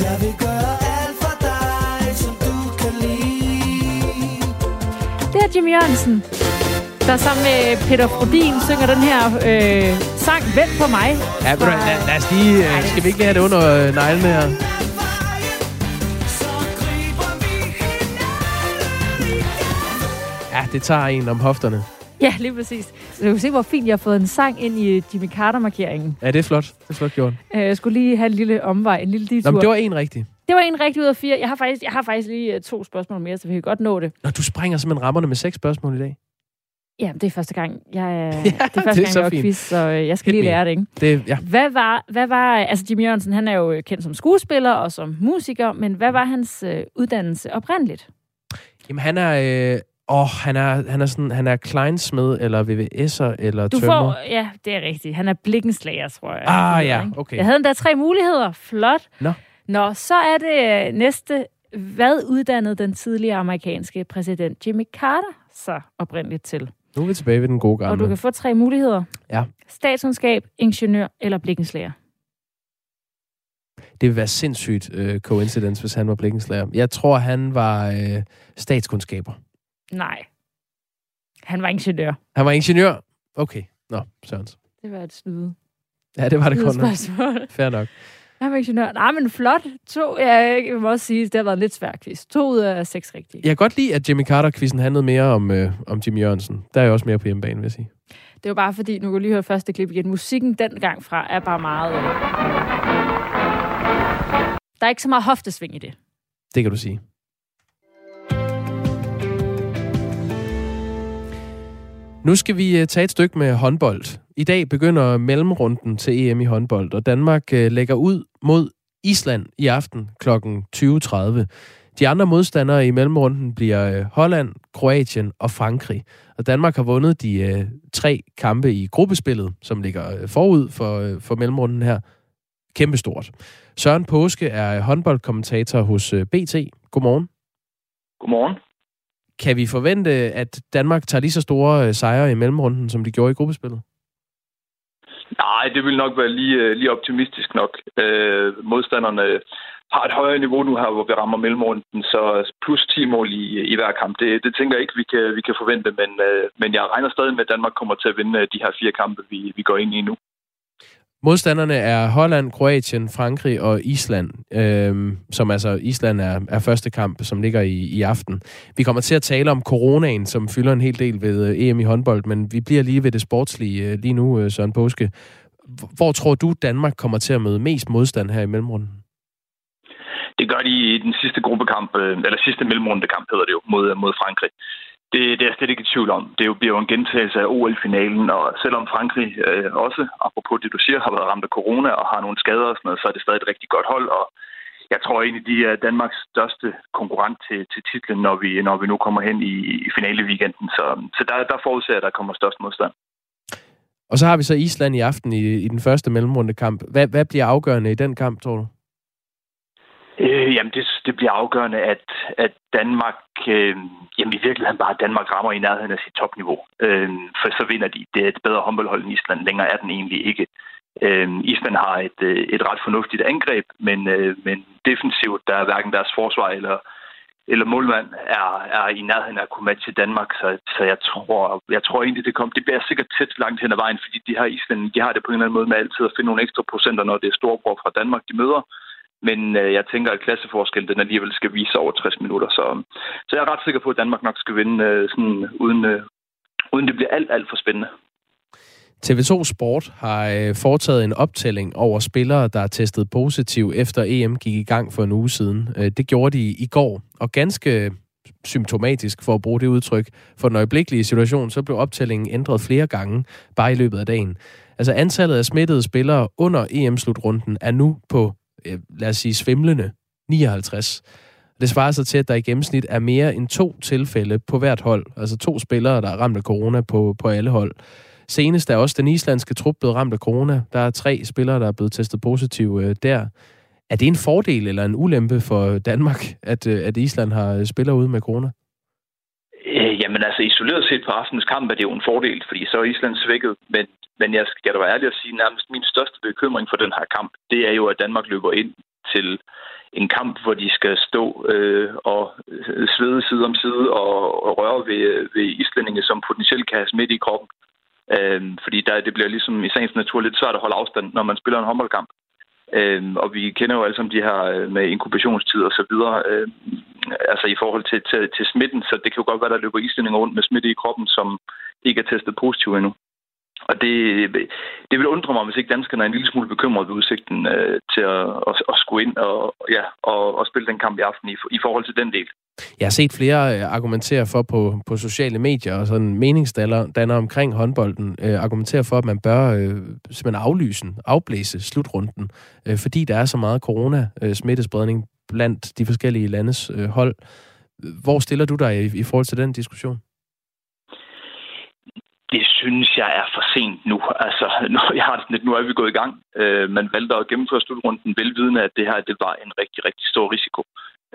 Jeg vil gøre alt for dig, som du kan lide. det er Jimmy Jørgensen, der sammen med Peter Frodin synger den her øh, sang Vent på mig. Ja, hvad, lad, lad os lige... Øh, skal vi ikke lige have det under øh, neglene her? Ja, det tager en om hofterne. Ja, lige præcis. Så du kan se, hvor fint jeg har fået en sang ind i Jimmy Carter-markeringen. Ja, det er flot. Det er flot gjort. Øh, Jeg skulle lige have en lille omvej, en lille Nå, detur. men det var en rigtig. det var en rigtig ud af fire. Jeg har faktisk, jeg har faktisk lige øh, to spørgsmål mere, så vi kan godt nå det. Nå, du springer simpelthen rammerne med seks spørgsmål i dag. Ja, det er første gang, jeg, ja, det er første det er gang, så jeg fint. quiz, så øh, jeg skal Hit lige lære det, ikke? Det, ja. Hvad var, hvad var, altså Jimmy Jørgensen, han er jo øh, kendt som skuespiller og som musiker, men hvad var hans øh, uddannelse oprindeligt? Jamen, han er... Øh, åh, han er, han er sådan... Han er kleinsmed, eller VVS'er, eller Du tømrer. får, ja, det er rigtigt. Han er blikkenslager, tror jeg. Ah, ja, ikke? okay. Jeg havde endda tre muligheder. Flot. Nå. Nå, så er det øh, næste. Hvad uddannede den tidligere amerikanske præsident Jimmy Carter så oprindeligt til? Nu er vi tilbage ved den gode gamle. Og du kan få tre muligheder. Ja. Statskundskab, ingeniør eller blikkenslager. Det vil være sindssygt øh, coincidence, hvis han var blikkenslager. Jeg tror, han var øh, statskundskaber. Nej. Han var ingeniør. Han var ingeniør. Okay. Nå, Sørens. Det var et snyde. Ja, det var det spørgsmål. Fair nok. Han var ingeniør. Nej, men flot. To, ja, jeg må også sige, det har været en lidt svær quiz. To ud af seks rigtige. Jeg kan godt lide, at Jimmy Carter-quizzen handlede mere om, øh, om Jimmy Jørgensen. Der er jeg også mere på hjemmebane, vil jeg sige. Det var bare fordi, nu kan lige høre første klip igen. Musikken dengang fra er bare meget... Øh... Der er ikke så meget hoftesving i det. Det kan du sige. Nu skal vi øh, tage et stykke med håndbold I dag begynder mellemrunden til EM i håndbold, og Danmark øh, lægger ud mod Island i aften kl. 20.30. De andre modstandere i mellemrunden bliver øh, Holland, Kroatien og Frankrig. Og Danmark har vundet de øh, tre kampe i gruppespillet, som ligger forud for, øh, for mellemrunden her. Kæmpestort. Søren Påske er håndboldkommentator hos øh, BT. Godmorgen. Godmorgen. Kan vi forvente, at Danmark tager lige så store øh, sejre i mellemrunden, som de gjorde i gruppespillet? Nej, det vil nok være lige, øh, lige optimistisk nok. Øh, modstanderne har et højere niveau nu her, hvor vi rammer mellemrunden, så plus 10 mål i, i hver kamp, det, det tænker jeg ikke, vi kan, vi kan forvente, men, øh, men jeg regner stadig med, at Danmark kommer til at vinde øh, de her fire kampe, vi, vi går ind i nu. Modstanderne er Holland, Kroatien, Frankrig og Island, øh, som altså Island er, er første kamp, som ligger i, i aften. Vi kommer til at tale om coronaen, som fylder en hel del ved øh, EM i håndbold, men vi bliver lige ved det sportslige øh, lige nu, øh, Søren Påske. Hvor tror du, Danmark kommer til at møde mest modstand her i mellemrunden? Det gør de i den sidste gruppekamp, øh, eller sidste mellemrundekamp hedder det jo, mod, mod Frankrig. Det, det er jeg slet ikke i tvivl om. Det bliver jo en gentagelse af OL-finalen, og selvom Frankrig øh, også, apropos det du siger, har været ramt af corona og har nogle skader og sådan noget, så er det stadig et rigtig godt hold, og jeg tror egentlig, de er Danmarks største konkurrent til, til titlen, når vi, når vi nu kommer hen i, i finale weekenden. Så, så der, der forudser jeg, at der kommer størst modstand. Og så har vi så Island i aften i, i den første mellemrundekamp. Hvad, hvad bliver afgørende i den kamp, tror du? Øh, jamen, det, det bliver afgørende, at, at Danmark, øh, jamen i virkeligheden bare, at Danmark rammer i nærheden af sit topniveau. Øh, for så vinder de. Det er et bedre håndboldhold end Island. Længere er den egentlig ikke. Øh, Island har et, øh, et ret fornuftigt angreb, men, øh, men defensivt, der er hverken deres forsvar eller, eller målmand er, er i nærheden af at kunne matche Danmark. Så, så jeg, tror, jeg tror egentlig, det, kommer. det bliver sikkert tæt langt hen ad vejen, fordi de her Island, de har det på en eller anden måde med altid at finde nogle ekstra procenter, når det er storebror fra Danmark, de møder. Men øh, jeg tænker, at klasseforskellen den alligevel skal vise over 60 minutter. Så, så jeg er ret sikker på, at Danmark nok skal vinde øh, sådan, uden, øh, uden det bliver alt, alt for spændende. TV2 Sport har øh, foretaget en optælling over spillere, der er testet positiv efter EM gik i gang for en uge siden. Øh, det gjorde de i går, og ganske symptomatisk for at bruge det udtryk. For den øjeblikkelige situation, så blev optællingen ændret flere gange, bare i løbet af dagen. Altså antallet af smittede spillere under EM-slutrunden er nu på Øh, lad os sige, svimlende 59. Det svarer sig til, at der i gennemsnit er mere end to tilfælde på hvert hold. Altså to spillere, der er ramt af corona på, på alle hold. Senest er også den islandske trup blevet ramt af corona. Der er tre spillere, der er blevet testet positiv øh, der. Er det en fordel eller en ulempe for Danmark, at, øh, at Island har øh, spillere ude med corona? Øh, jamen altså, isoleret set på aftenens kamp er det jo en fordel, fordi så er Island svækket. Men men jeg skal da være ærlig at sige, nærmest min største bekymring for den her kamp, det er jo, at Danmark løber ind til en kamp, hvor de skal stå øh, og øh, svede side om side og, og røre ved, ved islændinge, som potentielt kan have smidt i kroppen. Øh, fordi der, det bliver ligesom i sagens natur lidt svært at holde afstand, når man spiller en håndboldkamp. Øh, og vi kender jo alle sammen de her øh, med inkubationstid og så videre, øh, altså i forhold til, til, til smitten, så det kan jo godt være, der løber islændinger rundt med smitte i kroppen, som ikke er testet positiv endnu. Og det, det vil undre mig, hvis ikke danskerne er en lille smule bekymret ved udsigten øh, til at, at, at skulle ind og, ja, og, og spille den kamp i aften i, i forhold til den del. Jeg har set flere øh, argumentere for på, på sociale medier og sådan meningsdanner omkring håndbolden, øh, argumentere for, at man bør øh, simpelthen aflyse, afblæse slutrunden, øh, fordi der er så meget corona-smittespredning øh, blandt de forskellige landes øh, hold. Hvor stiller du dig i, i forhold til den diskussion? det synes jeg er for sent nu. Altså, nu, jeg har det nu er vi gået i gang. Øh, man valgte at gennemføre slutrunden velvidende, at det her det var en rigtig, rigtig stor risiko.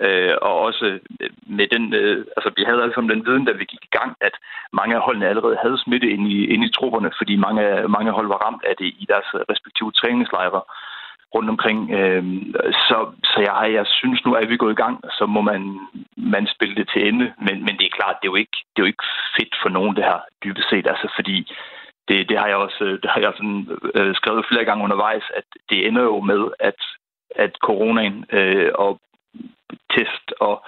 Øh, og også øh, med den, øh, altså vi havde altså den viden, da vi gik i gang, at mange af holdene allerede havde smitte ind i, ind i trupperne, fordi mange, mange hold var ramt af det i deres respektive træningslejre rundt omkring. Øh, så så jeg, jeg synes nu, at vi gået i gang, så må man, man spille det til ende. Men, men det er klart, det er, jo ikke, det er jo ikke fedt for nogen, det her dybest set. Altså, fordi det, det har jeg også det har jeg sådan, øh, skrevet flere gange undervejs, at det ender jo med, at, at coronaen øh, og test og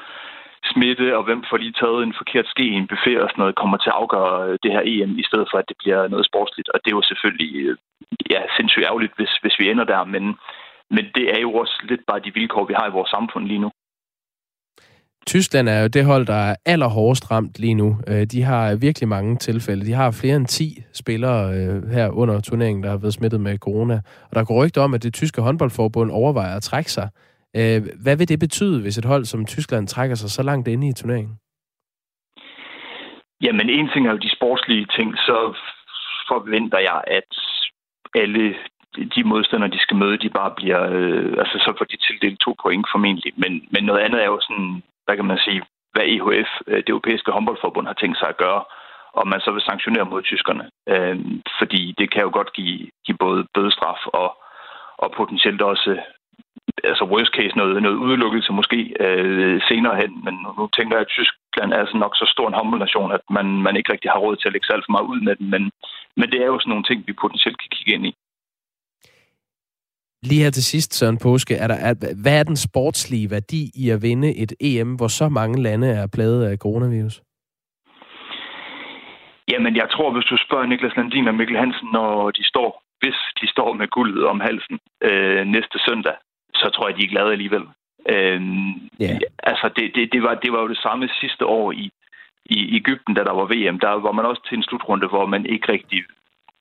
smitte, og hvem får lige taget en forkert ske i en buffet og sådan noget, kommer til at afgøre øh, det her EM, i stedet for, at det bliver noget sportsligt. Og det er jo selvfølgelig øh, ja, sindssygt ærgerligt, hvis, hvis vi ender der, men, men det er jo også lidt bare de vilkår, vi har i vores samfund lige nu. Tyskland er jo det hold, der er allerhårdest ramt lige nu. Øh, de har virkelig mange tilfælde. De har flere end 10 spillere her under turneringen, der har været smittet med corona. Og der går rygter om, at det tyske håndboldforbund overvejer at trække sig. Øh, hvad vil det betyde, hvis et hold som Tyskland trækker sig så langt inde i turneringen? Jamen, en ting er jo de sportslige ting, så forventer jeg, at alle de modstandere, de skal møde, de bare bliver, øh, altså så får de tildelt to point formentlig. Men, men noget andet er jo sådan, hvad kan man sige, hvad EHF, øh, det europæiske håndboldforbund, har tænkt sig at gøre, om man så vil sanktionere mod tyskerne. Øh, fordi det kan jo godt give, give både bødestraf og, og potentielt også altså worst case noget, noget udelukkelse måske øh, senere hen, men nu tænker jeg, at Tyskland er så nok så stor en håndboldnation, at man, man ikke rigtig har råd til at lægge sig alt for meget ud med den, men, men det er jo sådan nogle ting, vi potentielt kan kigge ind i. Lige her til sidst, Søren Påske, er der, er, hvad er den sportslige værdi i at vinde et EM, hvor så mange lande er pladet af coronavirus? Jamen, jeg tror, hvis du spørger Niklas Landin og Mikkel Hansen, når de står, hvis de står med guldet om halsen øh, næste søndag, så tror jeg, de er glade alligevel. Øh, yeah. Altså, det, det, det, var, det var jo det samme sidste år i, i Ægypten, da der var VM. Der var man også til en slutrunde, hvor man ikke rigtig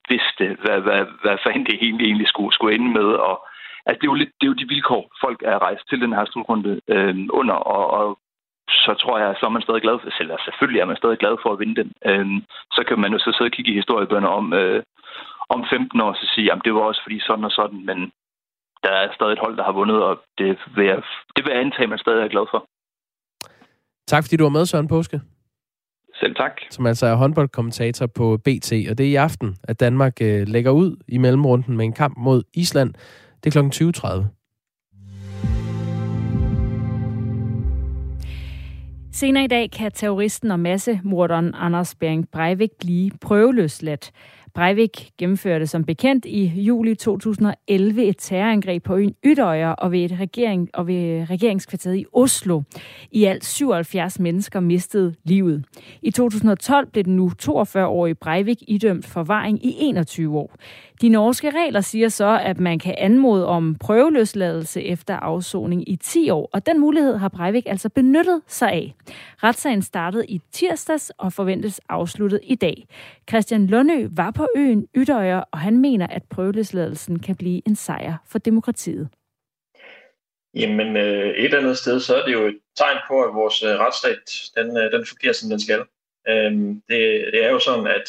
vidste, hvad, hvad, hvad fanden det egentlig, egentlig skulle, skulle ende med. Og, altså, det er, jo lidt, det er jo de vilkår, folk er rejst til den her slutrunde øh, under, og, og så tror jeg, så er man stadig glad for, eller selvfølgelig er man stadig glad for at vinde den. Øh, så kan man jo så sidde og kigge i historiebønder om, øh, om 15 år, og så sige, at det var også fordi sådan og sådan, men der er stadig et hold, der har vundet, og det vil jeg, det vil jeg antage, at man stadig er glad for. Tak fordi du var med, Søren Påske. Selv tak. Som altså er håndboldkommentator på BT, og det er i aften, at Danmark øh, lægger ud i mellemrunden med en kamp mod Island. Det er kl. 20.30. Senere i dag kan terroristen og massemorderen Anders Bering Breivik blive prøveløsladt. Breivik gennemførte som bekendt i juli 2011 et terrorangreb på øen Ytøjer og ved, et regering, og ved regeringskvarteret i Oslo. I alt 77 mennesker mistede livet. I 2012 blev den nu 42-årige Breivik idømt forvaring i 21 år. De norske regler siger så, at man kan anmode om prøveløsladelse efter afsoning i 10 år, og den mulighed har Breivik altså benyttet sig af. Retssagen startede i tirsdags og forventes afsluttet i dag. Christian Lundø var på øen Ytøjer, og han mener, at prøveløsladelsen kan blive en sejr for demokratiet. Jamen, øh, et eller andet sted, så er det jo et tegn på, at vores øh, retsstat, den, øh, den fungerer, som den skal. Øhm, det, det er jo sådan, at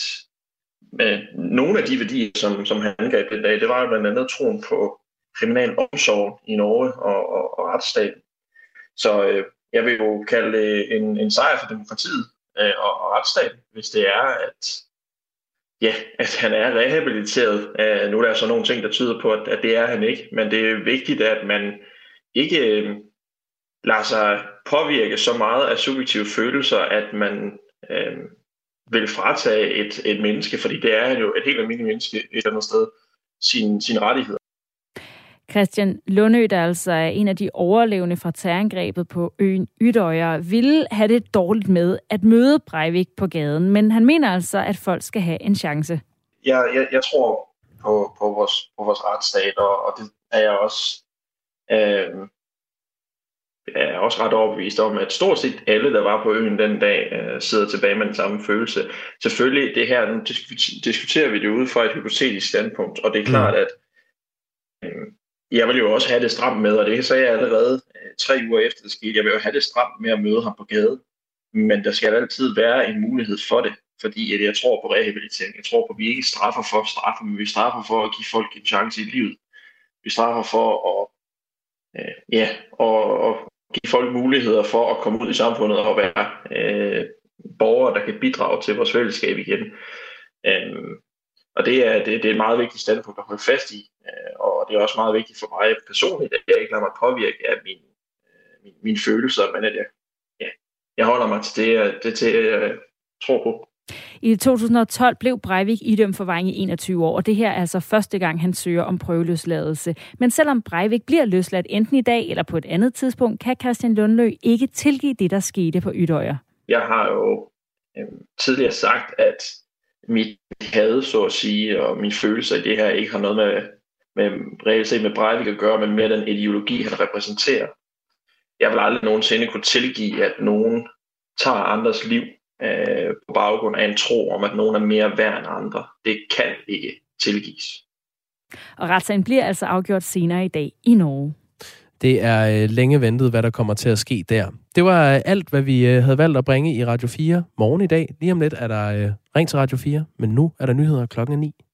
med nogle af de værdier, som, som han angreb den dag, det var jo blandt andet troen på kriminalomsorg i Norge og, og, og retsstaten. Så øh, jeg vil jo kalde det en, en sejr for demokratiet øh, og, og retsstaten, hvis det er, at, ja, at han er rehabiliteret. Øh, nu er der så nogle ting, der tyder på, at, at det er han ikke, men det er vigtigt, at man ikke øh, lader sig påvirke så meget af subjektive følelser, at man øh, vil fratage et, et menneske, fordi det er jo et helt almindeligt menneske et eller andet sted, sin, sin rettigheder. Christian Lundø, der altså er en af de overlevende fra terrorangrebet på øen Ydøjer, ville have det dårligt med at møde Breivik på gaden, men han mener altså, at folk skal have en chance. Jeg, jeg, jeg tror på, på, vores, på vores retsstat, og, og det er jeg også øh, er også ret overbevist om, at stort set alle, der var på øen den dag, øh, sidder tilbage med den samme følelse. Selvfølgelig, det her, nu diskuterer vi det ud fra et hypotetisk standpunkt, og det er klart, mm. at øh, jeg vil jo også have det stramt med, og det sagde jeg allerede øh, tre uger efter det skete, jeg vil jo have det stramt med at møde ham på gade, men der skal altid være en mulighed for det, fordi at jeg tror på rehabilitering. Jeg tror på, at vi ikke straffer for at straffe, men vi straffer for at give folk en chance i livet. Vi straffer for at øh, ja, og, og give folk muligheder for at komme ud i samfundet og være øh, borgere, der kan bidrage til vores fællesskab igen. Øhm, og det er, det, det er et meget vigtigt standpunkt at holde fast i, øh, og det er også meget vigtigt for mig personligt, at jeg ikke lader mig påvirke af min, øh, min, mine følelser, men at jeg, ja, jeg holder mig til det, det til, jeg tror på. I 2012 blev Breivik idømt forvaring i 21 år, og det her er altså første gang, han søger om prøveløsladelse. Men selvom Breivik bliver løsladt enten i dag eller på et andet tidspunkt, kan Christian Lundlø ikke tilgive det, der skete på Ydøjer. Jeg har jo øh, tidligere sagt, at mit had, så at sige, og min følelse af det her ikke har noget med, med reelt set med Breivik at gøre, men med den ideologi, han repræsenterer. jeg vil aldrig nogensinde kunne tilgive, at nogen tager andres liv øh, på baggrund af en tro om, at nogen er mere værd end andre. Det kan ikke tilgives. Og retssagen bliver altså afgjort senere i dag i Norge. Det er øh, længe ventet, hvad der kommer til at ske der. Det var øh, alt, hvad vi øh, havde valgt at bringe i Radio 4 morgen i dag. Lige om lidt er der Ring til Radio 4, men nu er der nyheder klokken 9.